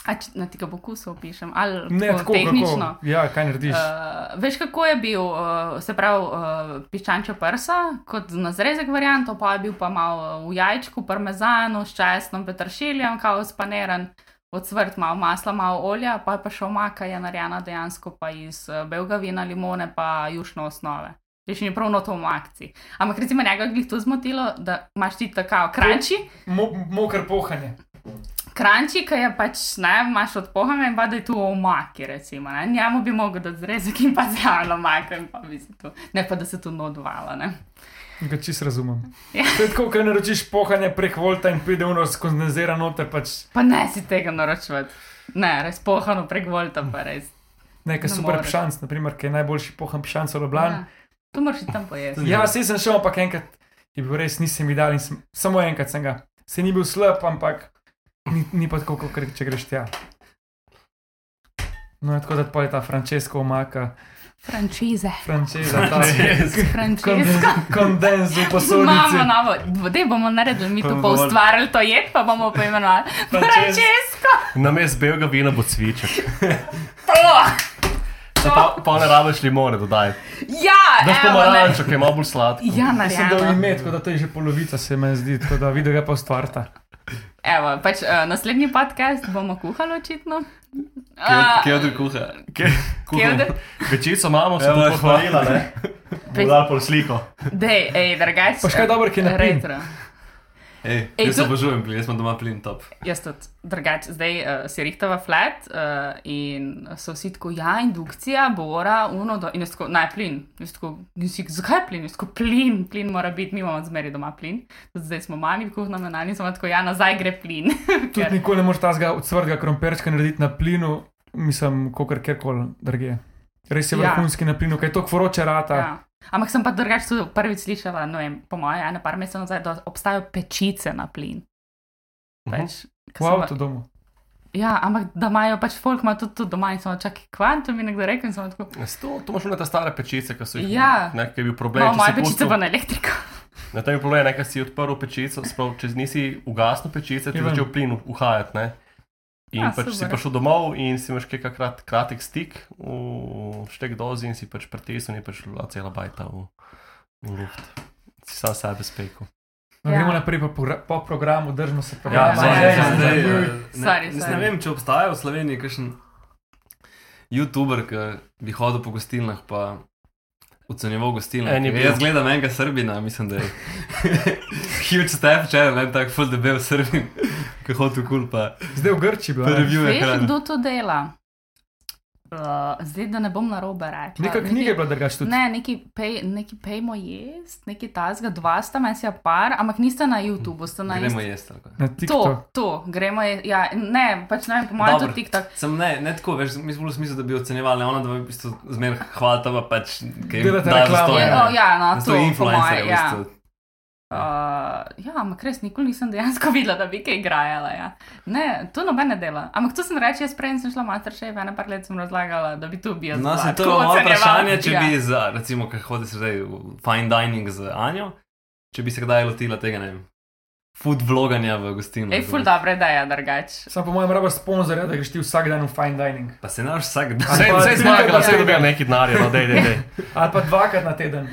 A če na tega pokusa opišem, ali
Ne,
tako,
tako
tehnično.
Kako, ja, kaj narediš?
Uh, veš, kako je bil, uh, se pravi, uh, piščančjo prsa, kot na zrezek varianto, pa je bil pa malo v jajčku, parmezanu, s česnom, petršiljem, kao spaniran, odsvrt, malo masla, malo olja, pa je pa še omaka, je narejena dejansko pa iz belga vina, limone, pa jušne osnove. Že še ni prav noto v akciji. Ampak recimo njega je to zmotilo, da imaš ti tako kranči,
Mo, mokr pohanje.
Kranči, ki je pač, ne, imaš od pohanga in pa da je tu omaki, recimo, ne. Njemu bi mogel dati zrezek in pa zraven omaka in pa bi se tu, ne pa da se tu nodvalo, ne.
Ga čist razumem.
Ja.
To je tako, ko naročiš pohanje prek volta in pride uno skondenzira noter, pač
Pa ne si tega naročiti. Ne, res pohano prek volta, pa res.
nekaj
Ne
super
moreš.
pšanc, naprimer, ki je najboljši pohan pšanc v Ljubljani.
Ja. Tu moraš tam pojesti.
Ja, sej sem šel, ampak enkrat je bil res, nisem in sem, samo enkrat sem ga. Se ni bil slab, ampak ni, ni pa tako, kot če greš tja. No, je tako da pa je ta Francesco omaka,
Frančize.
Francesa, ta
Frančiska.
kondenz v
Imamo
posodici.
novo, dej bomo naredili, mi tu
Pa
ustvarjali to jed, pa bomo poimenovali Frančesko.
Namest belega vina bo cviček.
Oh,
Pa, pa ne rabiš limone dodaj.
ja, evo, ne.
pomarančo, ki je malo bolj sladko.
Ja,
Mislim, da je
narejeno.
ime, tako da to je že polovica, se mi zdi, tako da vidi ga pa ustvarta.
Evo, pač uh, naslednji podcast bomo kuhali očitno.
Kje od kuha?
Kevder?
Večico imamo, se bo pohvalila, ne? Dal pol sliko.
Dej, ej, drugače.
Pa še kaj dobro, ki napim.
Retro.
Ej,
Ej,
jaz
to-
obožujem plin, jaz sem doma plin top.
Jaz tudi drugače, zdaj uh, si rihtava flat uh, in so vsi tako, ja, indukcija, bora, uno, do, in jaz tako, naj plin. Jaz tako, si, zakaj plin? Jaz tako, plin, plin mora biti, mi imamo zmeri doma plin. Tudi zdaj smo mami v kuhno menali, smo tako, ja, nazaj gre plin.
Tudi nikoli ne moreš tazga od svrdega krompirčka narediti na plinu, mislim, kakor kjerkoli drugje. Res je
Ja.
vrhunski na plinu, kaj to kvoroče rata.
Ja. Ampak sem pa drugače prvič slišala, no vem, po mojem, ene par mesecev nazaj, da obstajajo pečice na plin.
Mhm.
Pač, ko
V
sem-
avtu domu.
Ja, ampak da imajo pač folk ima tudi, tudi doma in samo čakaj, kvantum mi nekdo sem tako.
To, to imaš one te stare pečice, ki so jih
Ja.
nekaj bil problem.
No, moja pečica
pustil-
pa na elektriko.
Na tem je problem, nekaj si odprl pečico, sprav, če nisi ugasnil pečice, ti je začel plin uhajati. Ne? In
A,
pač si
super.
prišel domov in si imaš kaj krat, kratek stik v štek dozi in si pač pritisnil in pač bila cela bajta v, v luft. Si sam sebe spekel.
No,
Ja.
Gremo naprej po, po programu, držimo se
Ja,
programa.
zdaj-
zdaj,
zdaj-
zdaj,
zdaj-
ne-
sorry.
Ne vem, če obstaja v Sloveniji kakšen YouTuber, ki bi hodil po gostilnah pa ocenjeval gostilne.
En je bil.
Jaz gledam enega Srbina, mislim, da je huge step, če ne en tak full debel Srbin, ki hodi v kul pa
Zdaj v Grči bil. ne?
review
Veš, kdo to dela? Uh, zdaj, da ne bom na robe rekla.
Neka knjiga je bila drugače tudi.
Ne, neki, pej, neki pejmo jest, neki tazga, dva sta, meni je par, ampak nista na YouTubu, sta na
Gremo
Inst-
jesti. ali kaj.
Na
To,
TikTok.
to, gremo je, ja, ne, pač ne vem, po mojem
Dobro.
tudi TikTok.
Sem ne, ne tako, veš, mi smo v smislu, da bi ocenjevali, ona, da bi v bistvu zmer hvalita, pa pač kaj
Je,
ne.
oh, ja, no, to
so
po
influencerji,
moje,
v
ja.
bistvu.
Uh, ja, ampak res nikoli nisem dejansko videla, da bi kaj igrala. Ja. Ne, to noben ne dela. Ampak to sem reči, jaz prej sem šla Masterchef, ena par let sem razlagala, da bi tu.
No,
bila.
se to je moje vprašanje, če
ja.
bi, za, recimo, ker hodi se zdaj fine dining z Anjo, če bi se kdaj lotila tega, ne vem, food vloganja v gostilni.
Ej, ful dobra ideja, drugač.
Sam po mojem rabaš sponzorja, da greš ti vsak dan v fine dining.
Pa se naš vsak dan.
Je
trikrat
zmagala,
na
vse
teden.
dobijo neki denarje, no, dej, dej, dej.
Ali pa dvakrat na teden.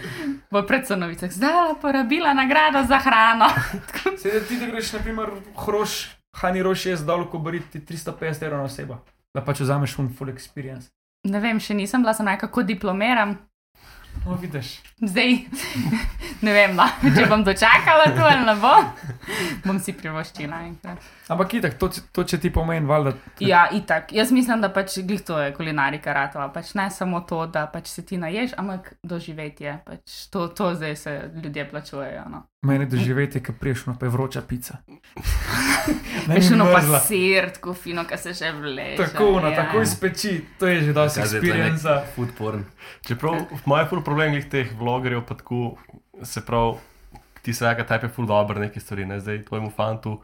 V predsonovicah zdaj porabila nagrado za hrano.
Sedaj ti, da greš, naprimer, hroš, hani roš je zdal, ko boriti 350 evrov na osebo. Da pač vzameš un full experience.
Ne vem, še nisem bila, sem nekako diplomiram.
No, vidiš.
Zdaj ne vem, no, če bom dočakala to ali ne bom. Bom si privoščila enkrat.
Ampak itak, to, to če ti pomeni, valjda.
Ja, itak. Jaz mislim, da pač glih to je kulinarika ratova. Pač ne samo to, da pač se ti naješ, ampak doživetje. Pač to, to zdaj se ljudje plačujejo. No.
Meni doživeti, ki priješno, pa je vroča pica.
Veš, ono pa sir, tako fino, ki se že vleče.
Tako, no,
ja.
tako iz peči, to je že dosti
Kaj zdaj tule nek
experience.
Food porn.
Čeprav moj ful problem je teh vlogerjev, pa tako se prav, ti se reka, tepe ful dobro neke stvari, ne zdaj tvojemu fantu.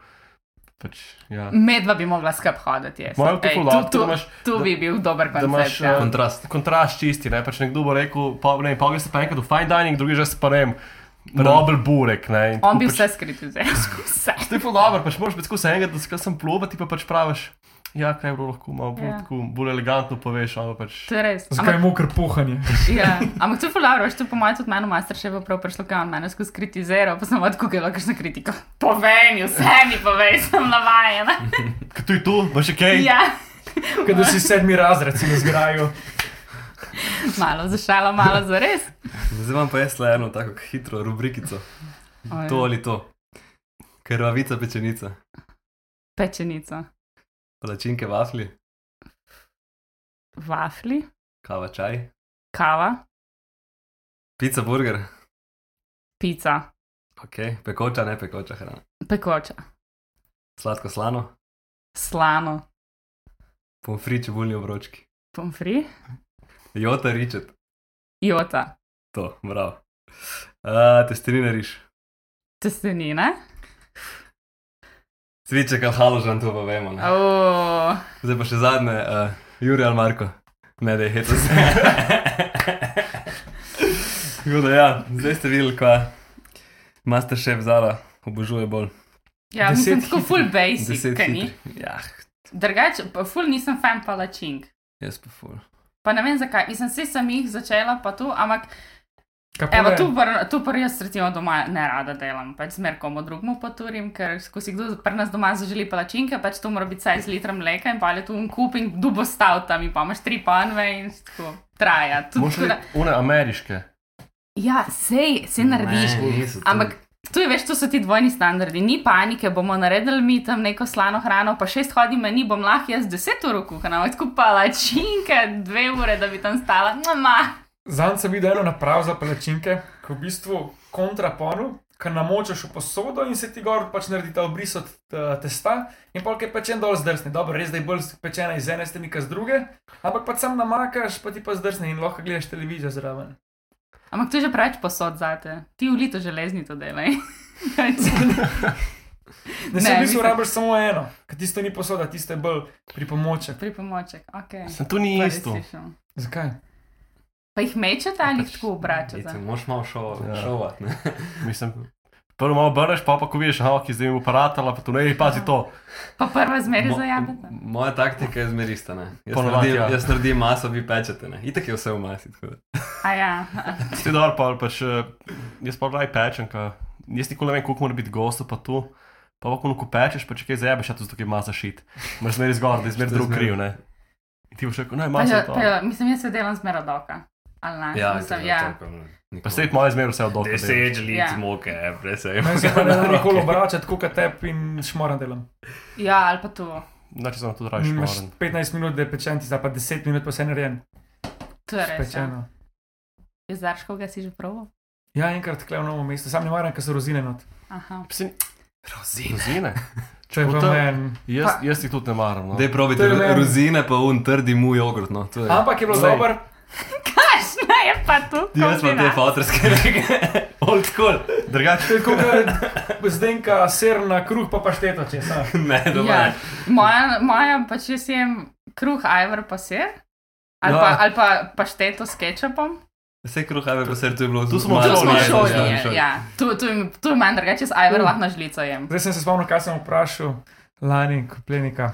Pač, ja.
Medva bi mogla skup hoditi. jaz.
Moje je to
Ej,
ful
tu-
dobro,
tu-
da imaš-
Tu bi bil dober
da imaš,
koncept. ja.
eh,
Kontrast.
Kontrast čisti, ne pač nekdo bo rekel, pa ne, pa greš pa enkrat v fine dining, drugi že pa ne vem, Nobel burek, ne.
On bi
pač-
vse skritiziral, vse.
To je ful dobro, pač moraš biti skozi enega, da se sem ploba, ti pa pač praviš. Ja, kaj je bilo lahko malo bolj,
Ja.
tako, bolj elegantno poveš, ali pač.
To je res.
Zakaj je
Ampak,
mokr puhanje?
ja. Ampak to je ful dobro, veš, to po mojem tudi meni v Masterchefu prav prišlo, kaj on mene skozi kritiziral, pa sem odkukala kakšno kritiko. Povej mi, vse mi povej, sem navajena.
Kaj tu je tu, bo še kaj?
Ja,
Kaj da si sedmi razred, si na zgraju.
Malo za šalo, malo za res.
Zdaj vam pa jaz le eno tako hitro rubrikico.
Oj,
To ali to. Krvavica pečenica,
Pečenica,
palačinke vafli,
vafli,
kava čaj,
kava,
pica burger,
pica,
ok, pekoča, ne pekoča hrana.
pekoča,
Sladko slano,
slano,
pomfri čebulni obročki,
pomfri,
jota ričet,
jota,
to, bravo. Uh, testenine riš,
testenine.
cviček ali haložan, to pa vemo.
Oh,
Zdaj pa še zadnje, uh, Juri ali Marko, ne da je heto se. Tako da ja, zdaj ste videli, kaj Masterchef Zala obožuje bolj.
ja,
Deset
mislim, tako full basic, kaj ni.
Ja,
Drugače, pa ful nisem fan palačink.
jaz pa ful.
Pa ne vem zakaj, mislim, vse sem jih začela, pa tu, ampak evo,
ne?
tu, tu pa jaz recimo doma ne rada delam, pač zmer komu drugmu poturim, ker ko si kdo pri nas doma zaželi palačinke, pač to mora biti saj z litrom mleka in pa je tu un kup in dubo stav tam in pa imaš tri panve in tako traja. Tudi,
Moš
tako
reči,
da,
une ameriške.
ja, sej, sej narediš.
Ne, niso to.
Je veš, to so ti dvojni standardi, ni panike, bomo naredili mi tam neko slano hrano, pa šest hodin meni, bom lahko jaz deset ur kuhana, tako palačinke, dve ure, da bi tam stala. Ma.
Zanj sem videl eno napravo za palačinke, ki v bistvu kontraponu, ki namočaš v posodo in se ti gor pač naredi ta obris od uh, testa in polk je pečen dol zdrsne. Dobro, res da je bolj pečena iz ene strani, kot z druge, ampak pa sam namakaš, pa ti pa zdrsne in lahko gledaš televizijo zraven.
Ampak to je že preveč posod zate, ti v lito železni to delaj.
Ne,
Ne,
se v bistvu rabiš samo eno, ker tisto ni posoda, tisto je bolj pripomoček.
Pripomoček, ok.
Sem tu ni
Prvič
isto.
Zakaj?
Pa jih mečete ali jih
Pač,
tako obračate?
Moš malo šo,
Ja.
šovat, ne?
Mislim, prvo malo brneš, pa pa ko vidiš, aha, ki zdaj ima aparat, ali pa tu ne, pazi to.
Pa prva zmeri
Mo-
zajabete.
Moja taktika je zmerista, ne? Jaz
Ponovadi,
naredim,
ja.
jaz naredim maso, vi pečete, ne? Itak je vse v masi, tako da.
A ja,
Ti dol pa pač, jaz pa raj pečem, ka, jaz nikoli ne vem, koliko mora biti gostov pa tu. Pa pa ko pečeš, pa če kaj zajebeš, a to zato, ki ima zašit. Moraš zmeri zgor, da je zmeri
je
drug kriv, ne. In ti boš rekel, ne,
pa,
masa je to.
pa jo, mislim, jaz se delam zmera doka. Ali ne?
Ja,
mislim,
to je
ja.
ne.
Pa svet moje zmeri vse od dol.
Deset žlic
Ja.
moke, presej.
Meni se pa ne da nikoli obračati, kot tep in šmoran delam.
ja, ali pa tu.
Znači, sem tudi raje
Imaš
šmoren.
15 minut, da je pečen, ti zdaj pa 10 minut, pa se narejen.
To je res. Ja.
Pečeno.
Iz Darškega si že proval?
Ja, enkrat kle v novo mesto, sam ne maram, ker so rozine not.
Aha.
Psi,
Rozine.
rozine.
To je pa
Puta.
meni.
Jaz, jaz jih tudi ne maram. No.
Dej probite
To
rozine, pa un trdi mu jogurt, no. To je.
Ampak je bilo dobro,
Kakšna je pa tu?
Jaz pa te fotorske reke. Old school.
Drugače,
kot je zdenka, ser na kruh, pa pašteto, če sa.
Ne, doma.
Ja. Moja, moja pač jaz jem kruh, ajvar pa sir. Ali,
Ja.
pa, ali pa pašteto s kečapom.
Vse kruh, ajme, pa ser, to je bilo
Tu smo
malo
Tu smo
ja,
šoli,
ja.
Tu, tu, tu imam drugače, jaz ajvar lahko na žlico jem.
Zdaj sem se spomnil, kaj sem vprašal lani, koplenika.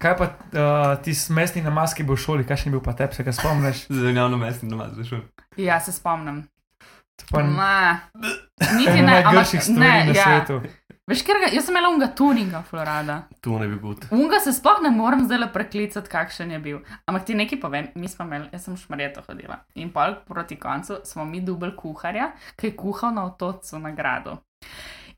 Kaj pa uh, ti mestni namaz, ki bo v šoli, kakšen je bil pa tep, se ga spomniš?
Zelenjavno mestni namaz, veš.
Ja, se spomnim.
Pa
Ma, niti ne, ampak ne,
na
ja.
svetu.
Veš, ker ga, jaz sem imela unga tuninga, Florada.
tu ne bi bil.
Unga se sploh ne morem zdaj preklicati, kakšen je bil. Ampak ti nekaj povem, mi smo imeli, jaz sem šmarjeto hodila. In pol proti koncu smo mi dubel kuharja, ki je kuhal na otocu na gradu.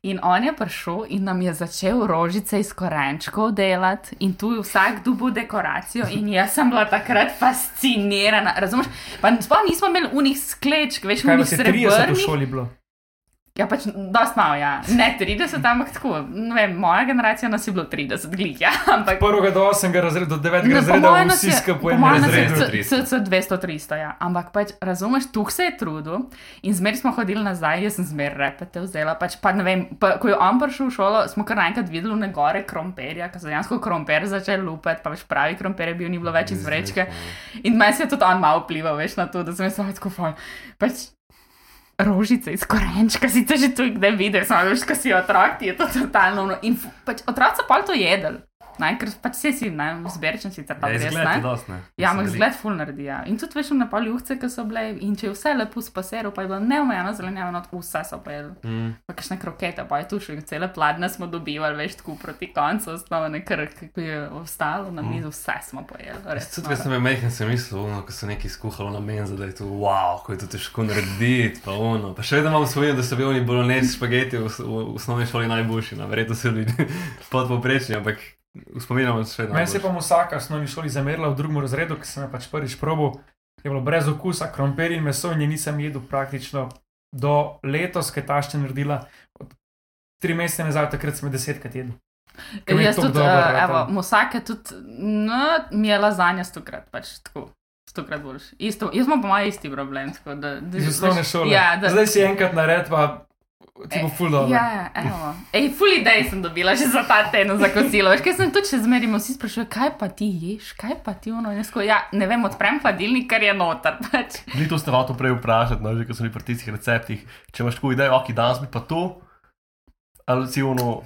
In on je prišel in nam je začel rožice iz korenčkov delati, in tu je vsak dubu dekoracijo. In jaz sem bila takrat fascinirana. Razumeš? Pa sploh nismo imeli unih sklečk, veš,
Kaj
unih
vas je 30 v
srebrnih.
šoli bilo?
Ja, pač dosti malo, ja. Ne 30, ampak tako. Vem, moja generacija nas je bilo 30, glih, ja. Ampak
Prvega do 8. razreda, do 9.
Ne,
razreda, vsi skupaj.
C- CC 200, 300, ja. Ampak pač, razumeš, tu se je trudil in zmer smo hodili nazaj, jaz sem zmer repete vzela. Pač, pa, vem, pa, ko je on prišel v šolo, smo kar naenkrat videli ne gore kromperja, ker so dejansko kromper začeli lupati, pa več pravi kromper je bil, ni bilo več iz vrečke. In meni se je tudi on malo vplival, veš, na to, da sem jaz samo tako fajn. Pač, Rožice iz korenčka, si te že tu kdaj videl, samo veš, ko si otrok, ti je to totalno. In pač, otroci pa to jedli, ne, ker pač vsi si, ne, zberčen si ta
Ja,
res,
izgled je
ne.
dost, ne.
Ja, ampak zgled ful naredi. Ja. In tudi veš, na pol juhce, ki so bile, in če je vse lepo spaseru, pa je bilo neomejeno zelenjavo, not vse so pojedli.
Mm.
Pa kakšne krokete, pa je tu še cele pladne smo dobivali, veš, tako proti koncu, osnovno nekaj, ki je ostalo na mizu, vse smo pojedli. Res,
Tudi,
noro.
ko sem bil majhen, sem mislil, ono, ko so neki skuhali na menzu, da je to wow, ko je to težko narediti. Pa, ono. pa še vedno imam spomin, da so bili oni bolognese špageti v, v, v osnovni šoli najboljši. No. Verjetno so bili podpoprečni, ampak spominjamo se še vedno.
Meni se je pa Musaka v osnovni šoli zamerila v drugem razredu, ki sem jo pač prvič probil. Je bilo brez okusa, krompir in meso in je nisem jedel praktično do letos, ki je tašče naredila. Tri mesece nazaj, takrat sem desetkrat jedel. Ker
Jaz tudi,
dobro
uh, evo, musake tudi, no, mi je lazanja stokrat, pač tako. Stokrat boljši. Isto, jaz imam po mojem isti problem. Tako, da, da,
Iz osnovne šole.
Ja, da,
Zdaj si enkrat nared, pa ti bo ful dobro.
Ja, evo. Ej, full idej sem dobila že za ta teden za kosilo. Veš, kaj sem tudi še zmeraj vsi sprašujejo, kaj pa ti ješ, kaj pa ti ono. Jaz, ja, ne vem, odprem hladilnik, kar je noter. Pač.
Ni to ste hotel prej vprašati, no, že ko bili pri tistih receptih. Če imaš tako idejo, ok, danes bi pa to, ali si ono.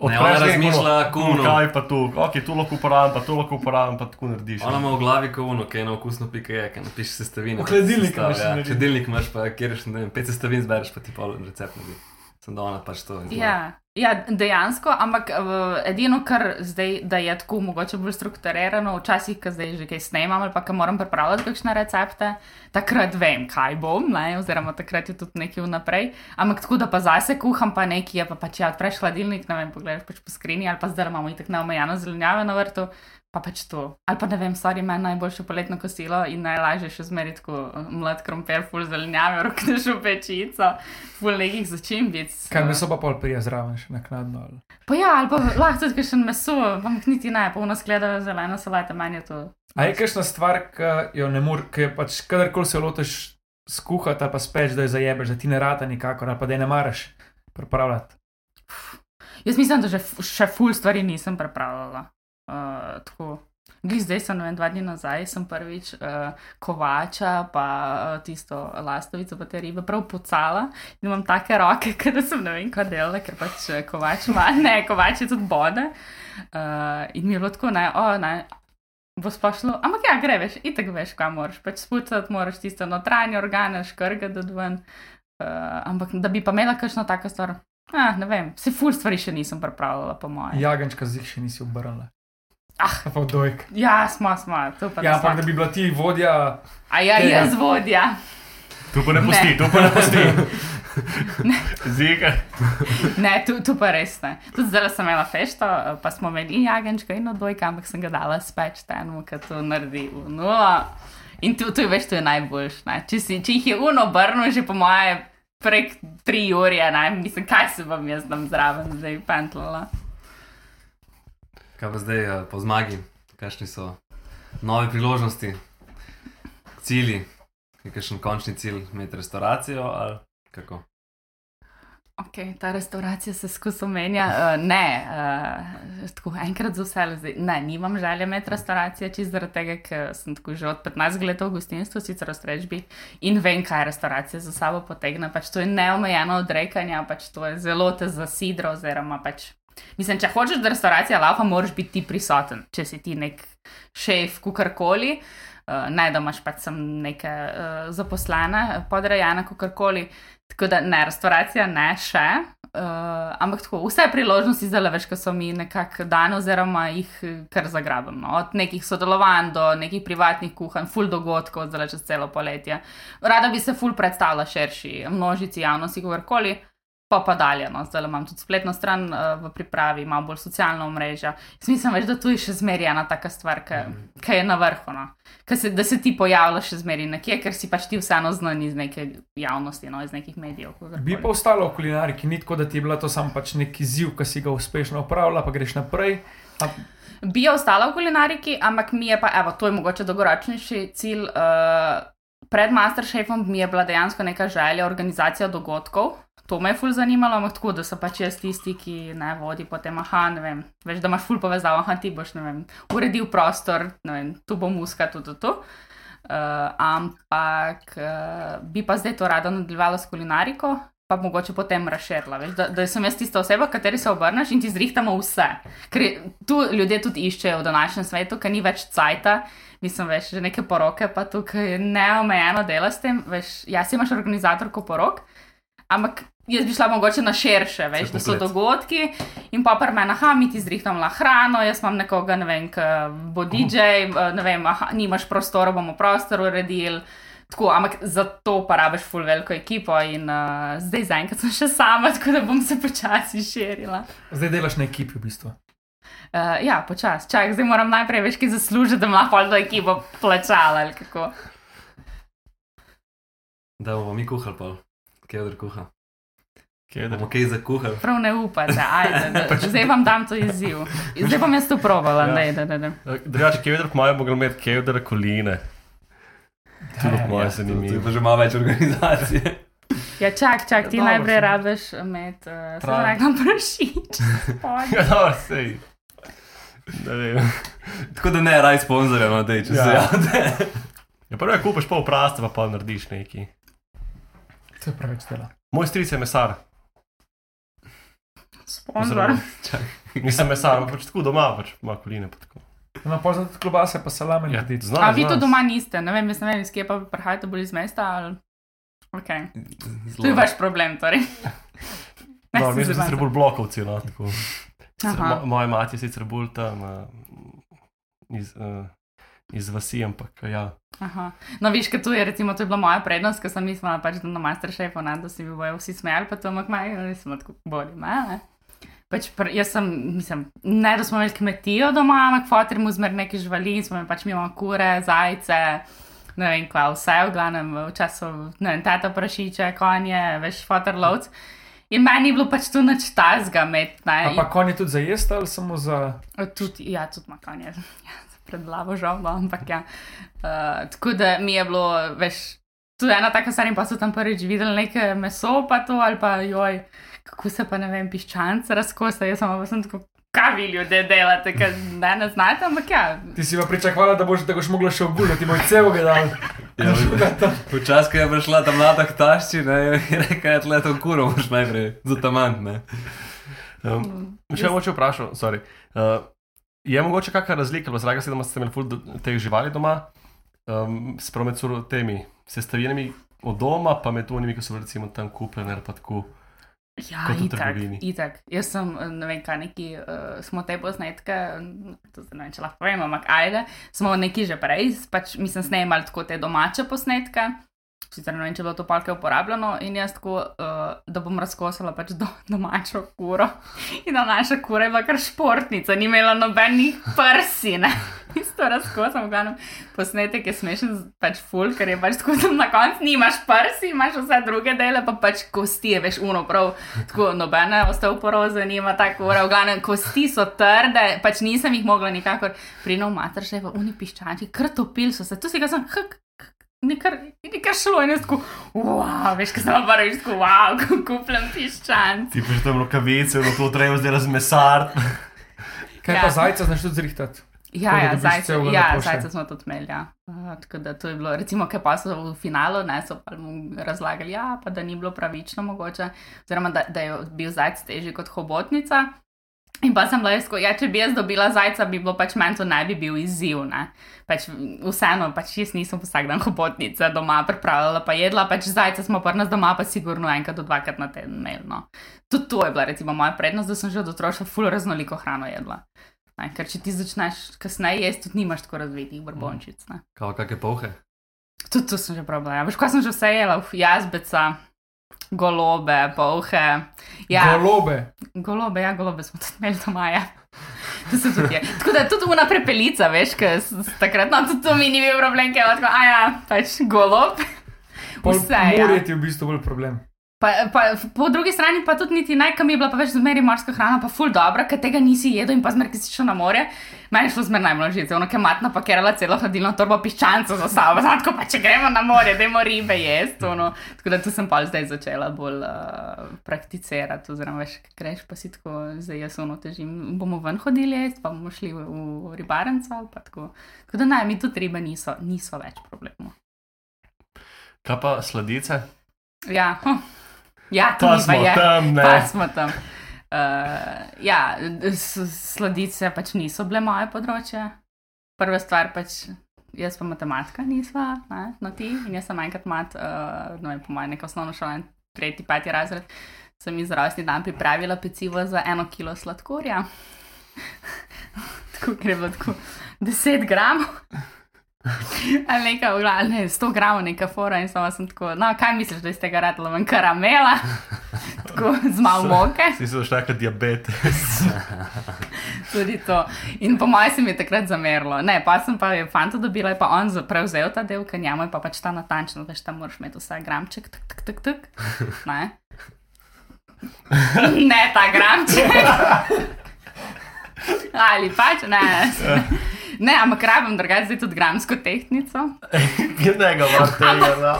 Ne, ona razmišlja, ko ono.
Kaj pa tu, ok, tu lahko uporabim, pa tu lahko uporabim, pa tako narediš.
Ona ima v glavi kovuno, ki je na okusno pika je, ki napiše sestavine.
V hladilniku
Sestav,
imaš
ja. Hladilnik imaš, pa kjer še ne vem, pet sestavin zbereš, pa ti pa recept naredi. Sem da ona pač to izgleda.
Ja, ja, dejansko, ampak uh, edino, kar zdaj, da je tako mogoče bolj strukturirano, včasih, ko zdaj že kaj snemam ali pa ko moram pripravljati kakšne recepte, takrat vem, kaj bom, ne, oziroma takrat je tudi nekaj vnaprej. Ampak tako, da pa zase kuham, pa nekaj je pa pač ja, odpreš hladilnik, ne vem, pogledaš pač po skrini ali pa zdaj imamo itak neomejeno zelenjave na vrtu. Pa pač to. Ali pa ne vem, stvari meni najboljše poletno kosilo in najlažje še zmeriti tako eh, mlad krompir, full zelenjave, rokneš v pečico, full nekih začimbic.
Kaj meso pa pol prija zraven, še naknadno. ali?
Pa ja, ali pa lahko tudi še meso, ampak niti ne, polno skleda zelena salata, meni je to.
A je kakšna stvar, ki jo ne moreš, ki je pač kadarkoli se lotiš skuhati, ali pa speč, da jo zajebeš, da ti ne rata nikakor, ali pa da je ne maraš pripravljati.
Jaz mislim, da že še full stvari nisem pripravljala. Uh, tako. Glej, zdaj sem, ne vem, dva dni nazaj, sem prvič uh, kovača, pa uh, tisto lastovico, pa te ribe prav pocala. In imam take roke, ker sem ne vem, kaj delala, ker pač kovač ima, ne, kovač je tudi bode. Uh, in mi je bilo tako, ne, o, ne, bo splošno, ampak ja, gre, veš, itek veš, kam moraš, pač spucati moraš tiste notranje organe, škrga do ven. Uh, ampak da bi pa imela kakšno tako stvar, ah, ne vem, se ful stvari še nisem pripravljala, po mojem.
Jagančka zih še nisi obrnila.
Ah.
A pa dojk.
Ja, smo, smo, to pa
Ja,
ne
ampak da bi bila ti vodja,
A ja,
tega.
jaz vodja.
Tu pa ne pusti,
Ne.
tu pa ne pusti. Zika.
Ne, tu, tu pa res ne. Tudi zdaj sem imela fešto, pa smo imeli in jagenčka in odbojka, ampak sem ga dala speč temu, ki to naredi v nulo. In tu, tu veš, to je najboljš. Ne? Če, si, če jih je uno obrnil, že po moje prek tri ure, ne mislim, kaj se bom jaz tam zraven zdaj pentlala.
Kaj pa zdaj eh, po zmagi, kakšni so nove priložnosti, cilji, kakšen končni cilj, imeti restauracijo ali kako?
Ok, ta restauracija se skozi omenja. Uh, ne, uh, tako enkrat za vse, zdaj, ne, nimam želje imeti restauracije, čist zaradi tega, ker sem tako že od 15 let v gostinstvu, sicer v strežbi in vem, kaj restauracija za sabo potegne. Pač to je neomejeno odrekanje, pač to je zelo te zasidro. Oziroma, pač, mislim, če hočeš, da restauracija laufa, moraš biti ti prisoten, če si ti nek šef, kukorkoli. Uh, ne, da imaš pač sem neke uh, zaposlene, podrejene, kakorkoli. Tako da ne, restauracija ne še. Uh, ampak tako, vse priložnosti zdaj, veš, ko so mi nekako dane, oziroma jih eh, kar zagrabim. No? Od nekih sodelovanj do nekih privatnih kuhanj, full dogodkov, zdaj čez celo poletje. Rada bi se full predstavila širši množici javnosti, kakorkoli. Pa pa dalje, no, zdaj imam tudi spletno stran uh, v pripravi, imam bolj socialno mrežo. Smisel je, da tu je še zmeraj ena taka stvar, ki je na vrhu. No. Ka Se, da se ti pojavljaš še zmeraj nekje, ker si pač ti vseeno znan iz neke javnosti, no, iz nekih medijev. kakorkoli.
bi pa ostalo v kulinariki, ni tako, da ti je bila to samo pač neki ziv, ki si ga uspešno opravila, pa greš naprej. A,
bi ostala v kulinariki, ampak mi je pa, evo, to je mogoče dolgoročnejši cilj. Uh, pred Masterchefom mi je bila dejansko neka želja organizacija dogodkov. To me je ful zanimalo, ampak tako, da so pač jaz tisti, ki ne vodi potem, aha, ne vem, veš, da imaš ful povezavo, aha, ti boš, ne vem, uredil prostor, ne vem, tu bo muska, tu, tu, tu. Uh, ampak uh, bi pa zdaj to rada nadaljevala s kulinariko, pa mogoče potem razširila. Veš, da, da sem jaz tista oseba, kateri se obrneš in ti zrihtamo vse. Ker tu ljudje tudi iščejo v današnjem svetu, ker ni več cajta. Mislim, veš, že neke poroke, pa tukaj je neomejeno dela s tem. Veš, jaz imaš organizatorko porok, ampak jaz bi šla mogoče na širše, veš, da so dogodki in pa pri meni, aha, mi ti zrihtamo la hrano, jaz imam nekoga, ne vem, ki bo DJ, ne vem, aha, nimaš prostora, bomo prostor uredili. Tako, ampak za to pa rabiš full veliko ekipo in uh, zdaj zaenkrat sem še sama, tako da bom se počasi širila.
zdaj delaš na ekipi v bistvu.
Uh, ja, počasi. Čak, zdaj moram najprej več kaj zaslužiti, da lahko to ekipo plačala ali kako.
Da bomo mi kuhali pol, kjer kuha.
Kje
Da bomo kaj za kuhali.
Prav ne upate, ajde, da,
Pač-
zdaj vam dam to izziv. Zdaj bom jaz to probala,
Ja.
ja. da, da, da.
Drugače, kevdr po mojem, bo imeti kevdr koline. To bo po mojem
To je
zanimivo.
pa že malo več organizacije.
Ja, čak, čak, ti
Dobro,
najprej
sem-
rabiš imeti, uh, se
Prav.
rekam, prašič.
Ja, dobro, sej.
Tako da ne raj sponzorja, no, dej, če se
Ja.
javite.
Ja, prvo kupiš pol prasta, pa pa narediš neki.
To je preveč dela.
Moj stric je mesar.
Sponzor.
Nisem mesar, ampak pač tako doma, pač ima koline. Pa tako.
No, pa tudi klobase, pa salame
ja, znam,
A vi to
znam.
doma niste, ne vem, jaz ne vem, iz kje pa prihajate bolj iz mesta ali. Okay. To je vaš problem, torej.
No,
se
mi smo sicer bolj blokovci. No, tako. Mo, moja mati je sicer bolj tam uh, iz, uh, iz vasi, ampak ja.
Aha. No, viš, kaj tu je, recimo, to je bila moja prednost, ker sem mislila, pač, da na Masterchefu, ne, da si bi bojo vsi smejali, pa to mak maj, ali smo tako bolj, ne. Pač pr, jaz sem, mislim, ne, da smo imeli kmetijo doma, ampak fotor mu zmer neki živali, in smo imeli pač mimo kure, zajce, ne vem, kva, vse, v glavnem, v času, ne vem, tata prašiče, konje, veš, fotor lovc. In meni je bilo pač tu nič tazga med, ne.
A pa konj je tudi za jesti ali samo za.
Tudi, ja, tudi ima konje. Ja, pred glavo žal, no, ampak ja. Uh, tako da mi je bilo, veš, tu je ena taka stvar in pa so tam prvič videli neke meso, pa to ali pa joj, kako se pa ne vem, piščance razkosa. Jaz pa sem tako, kaj vi ljudje delate, ker ne, ne znate, ampak ja.
Ti si pa pričakovala, da boš, da boš mogla še oguliti, moj cel gledal.
Ja, Včasih, ko je prišla ta mlada k tašči, ne, je rekel, da je tle to kuro, moš najprej zatamant, ne.
Um, še moče vprašal, sorry. Uh, je mogoče kakšna razlika, ali zraga si, da ste imeli ful teh živali doma, um, spravo med sur- temi sestavinami od doma, pa med onimi, ki so recimo tam kupljene ali pa tako.
Ja, itak, itak. Jaz sem, ne vem, kaj neki, uh, smo te posnetke, to zdaj ne vem, če lahko povem, ampak ajde, smo neki že prej, pač mislim, snemali tako te domače posnetke. Sicer ne vem, če je bilo to palke uporabljeno in jaz tako, uh, da bom razkosala pač do, domačo kuro. In naša kura je bila kar športnica, ni imela nobenih prsi, ne. Isto razkosam, v glavnem posnetek je smešen, pač full, ker je pač tako, da na koncu nimaš prsi, imaš vse druge dele, pa pač kosti, je, veš, uno prav, tako nobene osteoporoze nima ta kura, v glavnem kosti so trde, pač nisem jih mogla nikakor prinov mater, še pa uni piščanči, kar topil so se, tu si ga sem, hk, Nekar, nekaj šlo in jaz tako, wow, veš, kaj sem pa reči, tako, wow, kupljam piščanc.
Ti že tam rokavice, no to treba zdaj razmesar.
Kaj
Ja.
pa zajca znaš tudi zrihtati?
Ja, ja, zajce, ja, zajce smo tudi imeli. Ja. Uh, tako da to je bilo, recimo, kaj pa so v finalu, ne so pa mu razlagali, ja, pa da ni bilo pravično mogoče, oziroma da, da je bil zajec težji kot hobotnica. In pa sem bila tako, ja, če bi jaz dobila zajca, bi bilo pač meni to ne bi bil izziv. Ne? Pač, vseeno, pač jaz nisem vsak dan hobotnice doma pripravljala, pa jedla, pač zajca smo pa nas doma, pa sigurno enkrat do dvakrat na teden imeli. No. Tudi to je bila recimo moja prednost, da sem že od otroštva ful raznoliko hrano jedla. Ne, ker če ti začneš kasneje jesti, tudi nimaš tako razvitih brbončic. Ne.
Kao kakšne povhe?
Tudi to sem že probala. Ja. Veš, kaj sem že vse jela, jazbeca, golobe, polhe. Ja,
Golobe.
golobe, ja, golobe smo tudi imeli doma. Ja. Tako da tudi una prepelica, veš, ker takrat, no, tudi to mi ni bil problem, ker je tako, a ja, pač golob.
Pol
Vse, ja.
Morje ti je v bistvu bolj problem.
Pa, pa, po drugi strani pa tudi niti naj, kam je bila pa več zmeri morska hrana, pa ful dobra, ker tega nisi jedel in pa zmer, ki si šel na morje. Meni je šlo zmer najmlažje, ono, ker matna pakirala celo hladilno torbo piščancev za sabo, zato pa če gremo na morje, dajmo ribe jesti. Ono. Tako da tu sem pa zdaj začela bolj uh, prakticirati, oziroma veš, kaj greš pa si tako, zdaj jaz ono težim, bomo ven hodili jesti, pa bomo šli v, v ribarenco ali pa tako. Tako da naj mi tudi ribe niso, niso več problemov.
Kaj pa sladice?
Ja, hm. Ja, to
Pa smo
je.
tam, ne.
Pa smo tam. Uh, ja, sladice pač niso bile moje področje. Prva stvar pač, jaz pa matematika nisva, ne, no ti. In jaz sem enkrat mat, uh, no po mojem, neko osnovno šolo, tretji, peti razred, sem iz rojstni dan pripravila pecivo za eno kilo sladkorja. tako, bilo tako 10 gramov. Ali nekaj, v glavnem, ne, 100 gramov neka fora in sama sem tako, no, kaj misliš, da iz tega ratela ven karamela, tako z malo moke,
Si se zašla kot diabetes.
tudi to. In po mojem se mi je takrat zamerilo. Ne, pa sem pa je fanta dobila, je pa on prevzel ta del, ker njemu je pa pač ta natančno, veš, tam moraš imeti vsak gramček, tak, tak, tak, tak. Ne. Ne ta gramček. Ali pač, ne. Ne, ampak rabim drugače zdaj tudi gramsko tehtnico.
Ne, ga imaš tega. No.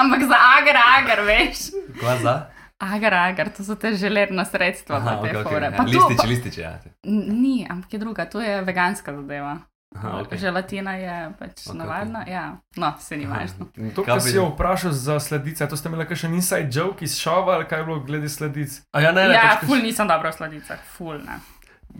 Ampak za agar, agar, veš.
Kva za?
Agar, agar, to so te želerna sredstva.
Aha, okay,
fore.
okay.
Pa
lističi,
pa-
lističi, ja.
Ni, ampak je druga, to je veganska zadeva.
Aha, okay.
Želatina je pač
Ok, ok.
navadna. Ja. No, se ni važno.
To, kar si jo vprašal za sledice, to ste imeli kakšen inside joke iz šova ali kaj je bilo glede sledic?
A ja, ne, ne,
Ja,
pač,
ful nisem dobro v sladicah, ful ne.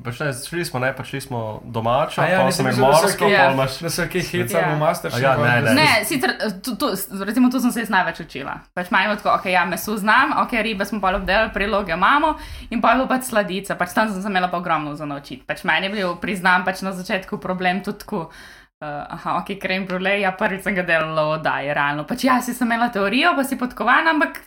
Pač ne, šli smo, ne, pa šli smo domačo,
A ja,
pa
da so
morsko,
kje-
pa imaš.
Da so kaj heca
Ja.
v Masterchefu.
A ja, ne, ne.
Ne, sicer, tu, tu, recimo, tu sem se jaz največ učila. Pač imamo tako, ok, ja, meso znam, ok, ribe smo pa obdelali, priloge imamo in pa je bilo pač sladica, pač tam sem se imela pa ogromno za naučiti. Pač meni je bil, priznam, pač na začetku problem tudi tako. Uh, aha, ok, krem brule, ja, prvič sem ga delala v oddaji, realno. Pač ja, si sem imela teorijo, pa si podkovana, ampak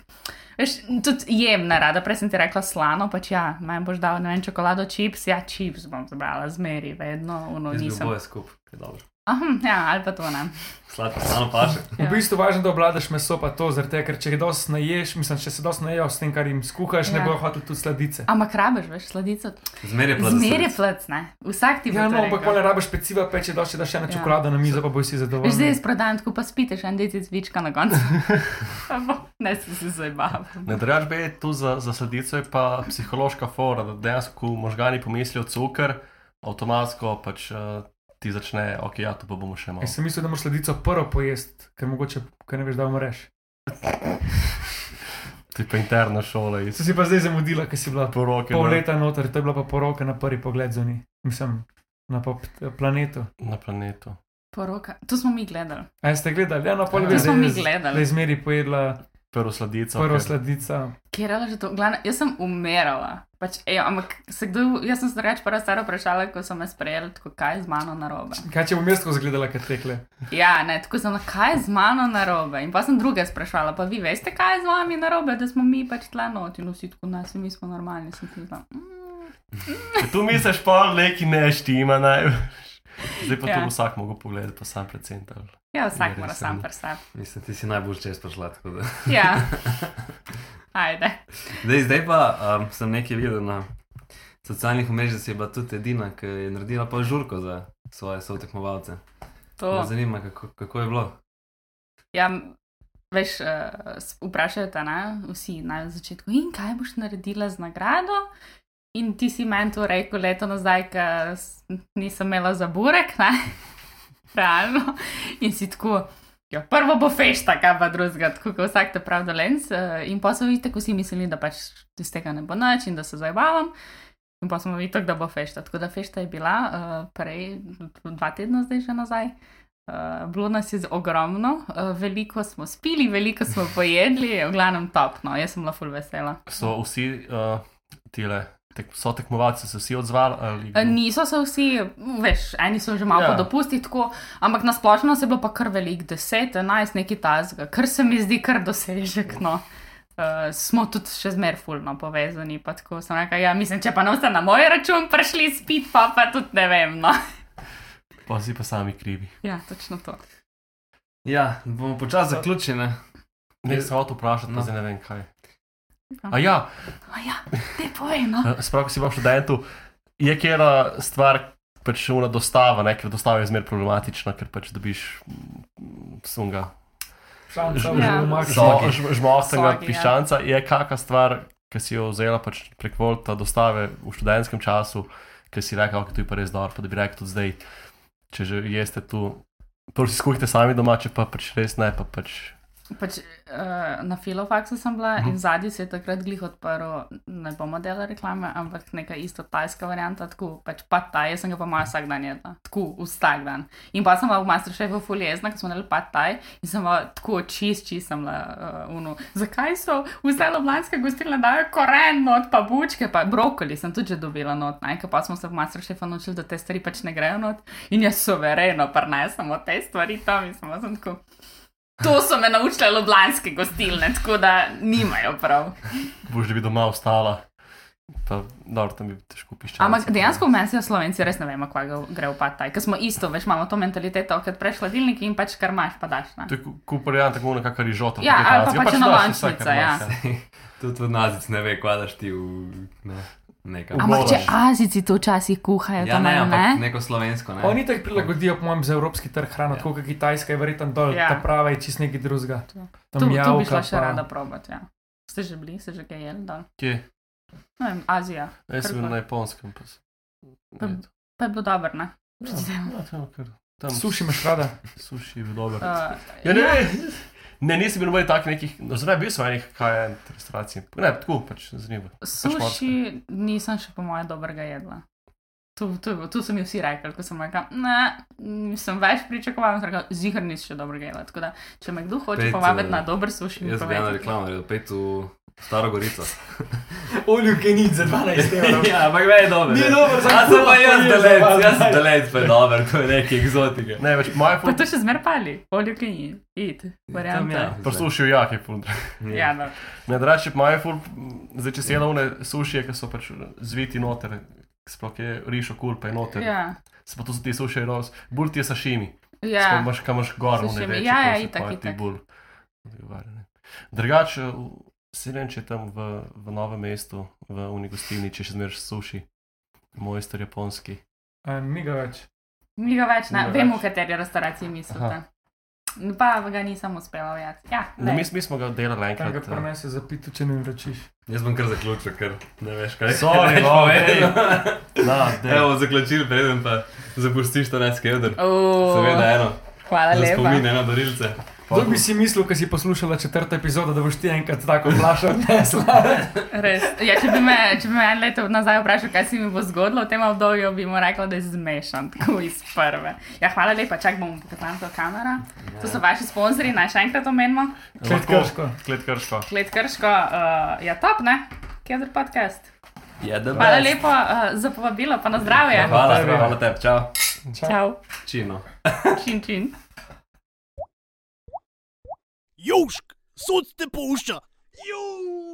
veš, tudi jem nerada. Prej sem ti rekla slano, pač ja, meni boš dal, ne vem, čokolado, čips, ja, čips bom zbrala, zmeri, vedno, uno
Jaz
nisem.
skupaj, je dobro.
Aha, ja, ali pa to ne.
Sladko, samo paše.
V bistvu je važno, da obvladaš meso, pa to, zaradi tega, ker če ga dosti naješ, mislim, če se dosti najejo s tem, kar jim skuhaš,
Ja.
ne bojo hoteli tudi sladice.
Ampak rabiš, veš, sladico.
Zmeraj plaz.
Zmeri plec, ne. Vsak ti bo
Ja, no, ampak
rekel.
pa ne rabiš peciva, peče dosti, da še ena
Ja.
čokolada na mizo, pa boš si
Veš, zdaj
zadovoljen.
jaz prodajam tako, pa spite še en deci cvička na koncu. Ne si se zabavam.
Ne, drugač bi tu za, za sladico je pa psihološka fora, da dejansko, ko možgani pomislijo cukor, avtomatsko pač uh, ti začne, ok, ja, to pa bomo še malo.
Jaz sem mislil, da moraš sladico prvo pojesti, ker mogoče, ker ne veš, da umreš.
Je pa interna šola iz
Se si pa zdaj zamudila, ker si bila
poroke
pol
na,
leta noter, to je bila pa poroka na prvi pogled za njih. Mislim, na pop, planetu.
na planetu.
Poroka. To smo mi gledali.
A ste gledali? Ja, no, pol
Ja.
bi
To smo mi
zdaj, da
gledali.
je zmeri pojedla
Prvo sladico.
prvo
ker-
sladico.
Kje je že to? Glavno, jaz sem umirala. Pač, ej, ampak se kdo, jaz sem se reč prva stara vprašala, ko so me sprejeli, tako kaj je z mano narobe.
Kaj če bom jaz tako zgledala, kot tekle?
Ja, ne, tako sem, kaj je z mano narobe. In pa sem druge sprašvala, pa vi veste, kaj je z vami narobe, da smo mi pač tla not in vsi tako nas, mi smo normalni. Sem si rekla, mm,
tu misliš, pa neki ne štima največ. Zdaj pa
Ja.
tu vsak mogo pogledati, pa sam predcenter.
ja, vsak mora sam sebi.
Mislim, ti si najbolj čez prišla. tako da.
Ja. Ajde.
Zdaj, zdaj pa um, sem nekaj videl na socialnih mrežah, da si je bila tudi edina, ki je naredila pa žurko za svoje sotekmovalce. Me
To.
zanima, kako, kako je bilo.
Ja, veš, uh, vprašajo te, ne, vsi na začetku, in kaj boš naredila z nagrado? In ti si meni to rekel leto nazaj, ker nisem imela za burek, ne? Realno. In si tako. Ja, prvo bo fešta, kaj pa drugega, tako kot vsak te pravi dolenc. eh, In pa so vidite, ko si mislili, da pač iz tega ne bo nič in da se zabavam. In pa smo videli, da bo fešta. Tako da fešta je bila uh, prej, dva tedna zdaj že nazaj. Uh, bilo nas je ogromno, uh, veliko smo spili, veliko smo pojedli, v glavnem topno, jaz sem bila full vesela.
So vsi uh, tile, tek, so tekmovalci se vsi odzvali? Ali...
Uh, niso se vsi, veš, eni so že malo
Ja.
ja. po dopustih, tako, ampak na splošno se je bilo pa kar velik, 10, 11, neki tazga, kar se mi zdi kar dosežek. No. Uh, smo tudi še zmeraj fulno povezani. pa Tako sem rekla, ja, mislim, če pa ne boste na moj račun prišli spit, pa, pa tudi ne vem. No.
Pa si pa sami krivi.
Ja, točno to.
Ja, bomo počasi zaključili.
Ne, se hotel vprašati,
No.
no. zdaj ne vem kaj. A ja,
A ja, te povej, no.
sprav, ko si bil v študentu, je kjera stvar, pač una dostava, ne, ker dostava je zmer problematična, ker pač dobiš mm, sunga.
Šanca,
Ž-
že
Ja.
piščanca je kakšna stvar, ki si jo vzela pač prek volta dostave v študentskem času, ker si rekel, da je pa res dobro, pa da bi rekel tudi zdaj, če že jeste tu. Prvo si skuhajte sami doma, če pa pač res ne, pa pač.
Pač, uh, na filofaksu sem bila
Mhm.
in zadnji se je takrat glih odprl, ne bomo delali reklame, ampak neka isto tajska varianta, tako pač pad taj, jaz sem ga pa malo vsak dan jedla, tako vsak dan. In pa sem bila v Masterchefu fuljezna, ko smo naredili pad taj in sem bila tako čist, čist sem bila uh, unu. Zakaj so vse loblanske gostilne dajo koren not, pa bučke, pa brokoli sem tudi že dobila not, ker pa smo se v Masterchefu naučili, da te stvari pač ne grejo not in jaz suvereno prenesem od te stvari tam in bila sem tako. To so me naučile ljubljanske gostilne, tako da nimajo prav.
boš že bi doma ostala. Pa, dobro, tam bi težko piščala.
Ampak dejansko v meni se slovenci res ne vemo, kva ga gre v pad taj, ker smo isto, veš, imamo to mentaliteto, kot preš hladilnik in pač kar imaš, pa daš. Ne?
To je kot varianta, tako nekakšna rižota.
Ja,
tako
ali pa
italijanska.
pač enolončnica,
vse, kar
ja.
Tudi od nazic ne ve, kva daš ti v ne, nekam.
Ampak
če. Azici to včasih kuhajo,
Ja,
tam
ne,
ne,
neko slovensko. Ne.
Oni tako prilagodijo, po mojem, za evropski trg hrano, tako kot Kitajska je verjetno dol,
Ja.
ta prava je čist nekaj drugega.
Tu,
Tam
tu bi
javka
šla še
pa-
rada probati. Ja. Ste že bili, ste že kaj jedli dol?
Kje?
Ne vem, Azija.
Jaz sem bil na japonskem. Pa,
Pa- Pa je bilo dobro, ne?
ja, ja, tam, kar, tam
Suši imaš rada.
Suši je bil dober.
Uh,
Ja, ne, ne, nisem bil v takih nekih, no, zdaj bil sem enih kaj restauracij. Ne, tako, pač zanimivo.
Suši nisem še po mojem dobrega jedla. Tu, tu, tu so mi vsi rekli, ko sem rekel, ne, nisem več pričakoval, sem rekel, zihar nisi še dobro gledal. Tako da, če me kdo hoče povabiti na dober suši, mi
Jaz bi eno
povejte.
reklamo naredil, pet v Staro Gorico.
Olju kenit za 12 evrov.
ja, ampak me je dobro.
Ni dobro, za
Jaz sem pa jaz
pa je vas,
jaz sem dalec, pa je dober, to je neki egzotika.
Ne, več moj
Pa
ful.
to še zmer pali, olju klini, id, varianta.
ja.
Poslušal jak je ful.
Ja, no.
Ne, drugače moj ful. Zdaj, če si jedel one sušije, ki so pač zviti noter, sploh je rišo kul, pa je noter.
Ja,
Se pa to so ti sušije roz. Bolj ti je sašimi.
ja.
Imaš kamoš gor, ne
Sashimi,
več.
ja, ja, itak, itak.
Drugače, se ne vem, če tam v, v novem mestu, v Unigostilni, če še zmeriš suši, mojster japonski.
A, Ni ga več.
Ni ga več, ne, vem, v kateri restavraciji mislite. Pa ga nisem uspela ujeti. Ja,
ne. mi, mi smo ga delali
Kaj ga
enkrat. eh,
prenese za pitu, če ne vračiš.
Jaz bom kar zaključil, ker ne veš kaj.
Sorry, no. Na, dej.
Evo, zaključil, preden pa zapustiš to.
Oh,
Seveda eno,
hvala
za spomin,
lepa.
eno darilce.
Kdo bi si mislil, ko si poslušala četrto epizodo, da boš ti enkrat tako?
Res. Ja, če, bi me, če bi me en leto nazaj vprašal, kaj se mi bo zgodilo v tem obdobju, bi mu rekel, da je zmešan, tako iz prve. Ja, hvala lepa, čak bom pokazal to kamero. To so vaši sponzorji, naj še enkrat omenimo.
Klet krško.
Klet krško.
Klet Krško uh, je top, ne? Kjer podcast.
Je da
Hvala lepa uh, za povabilo, pa na zdravje.
Hvala,
tebi.
hvala tebi, čau.
Čau,
Čino.
čin čin.
Južk, sod te pušča. Južk.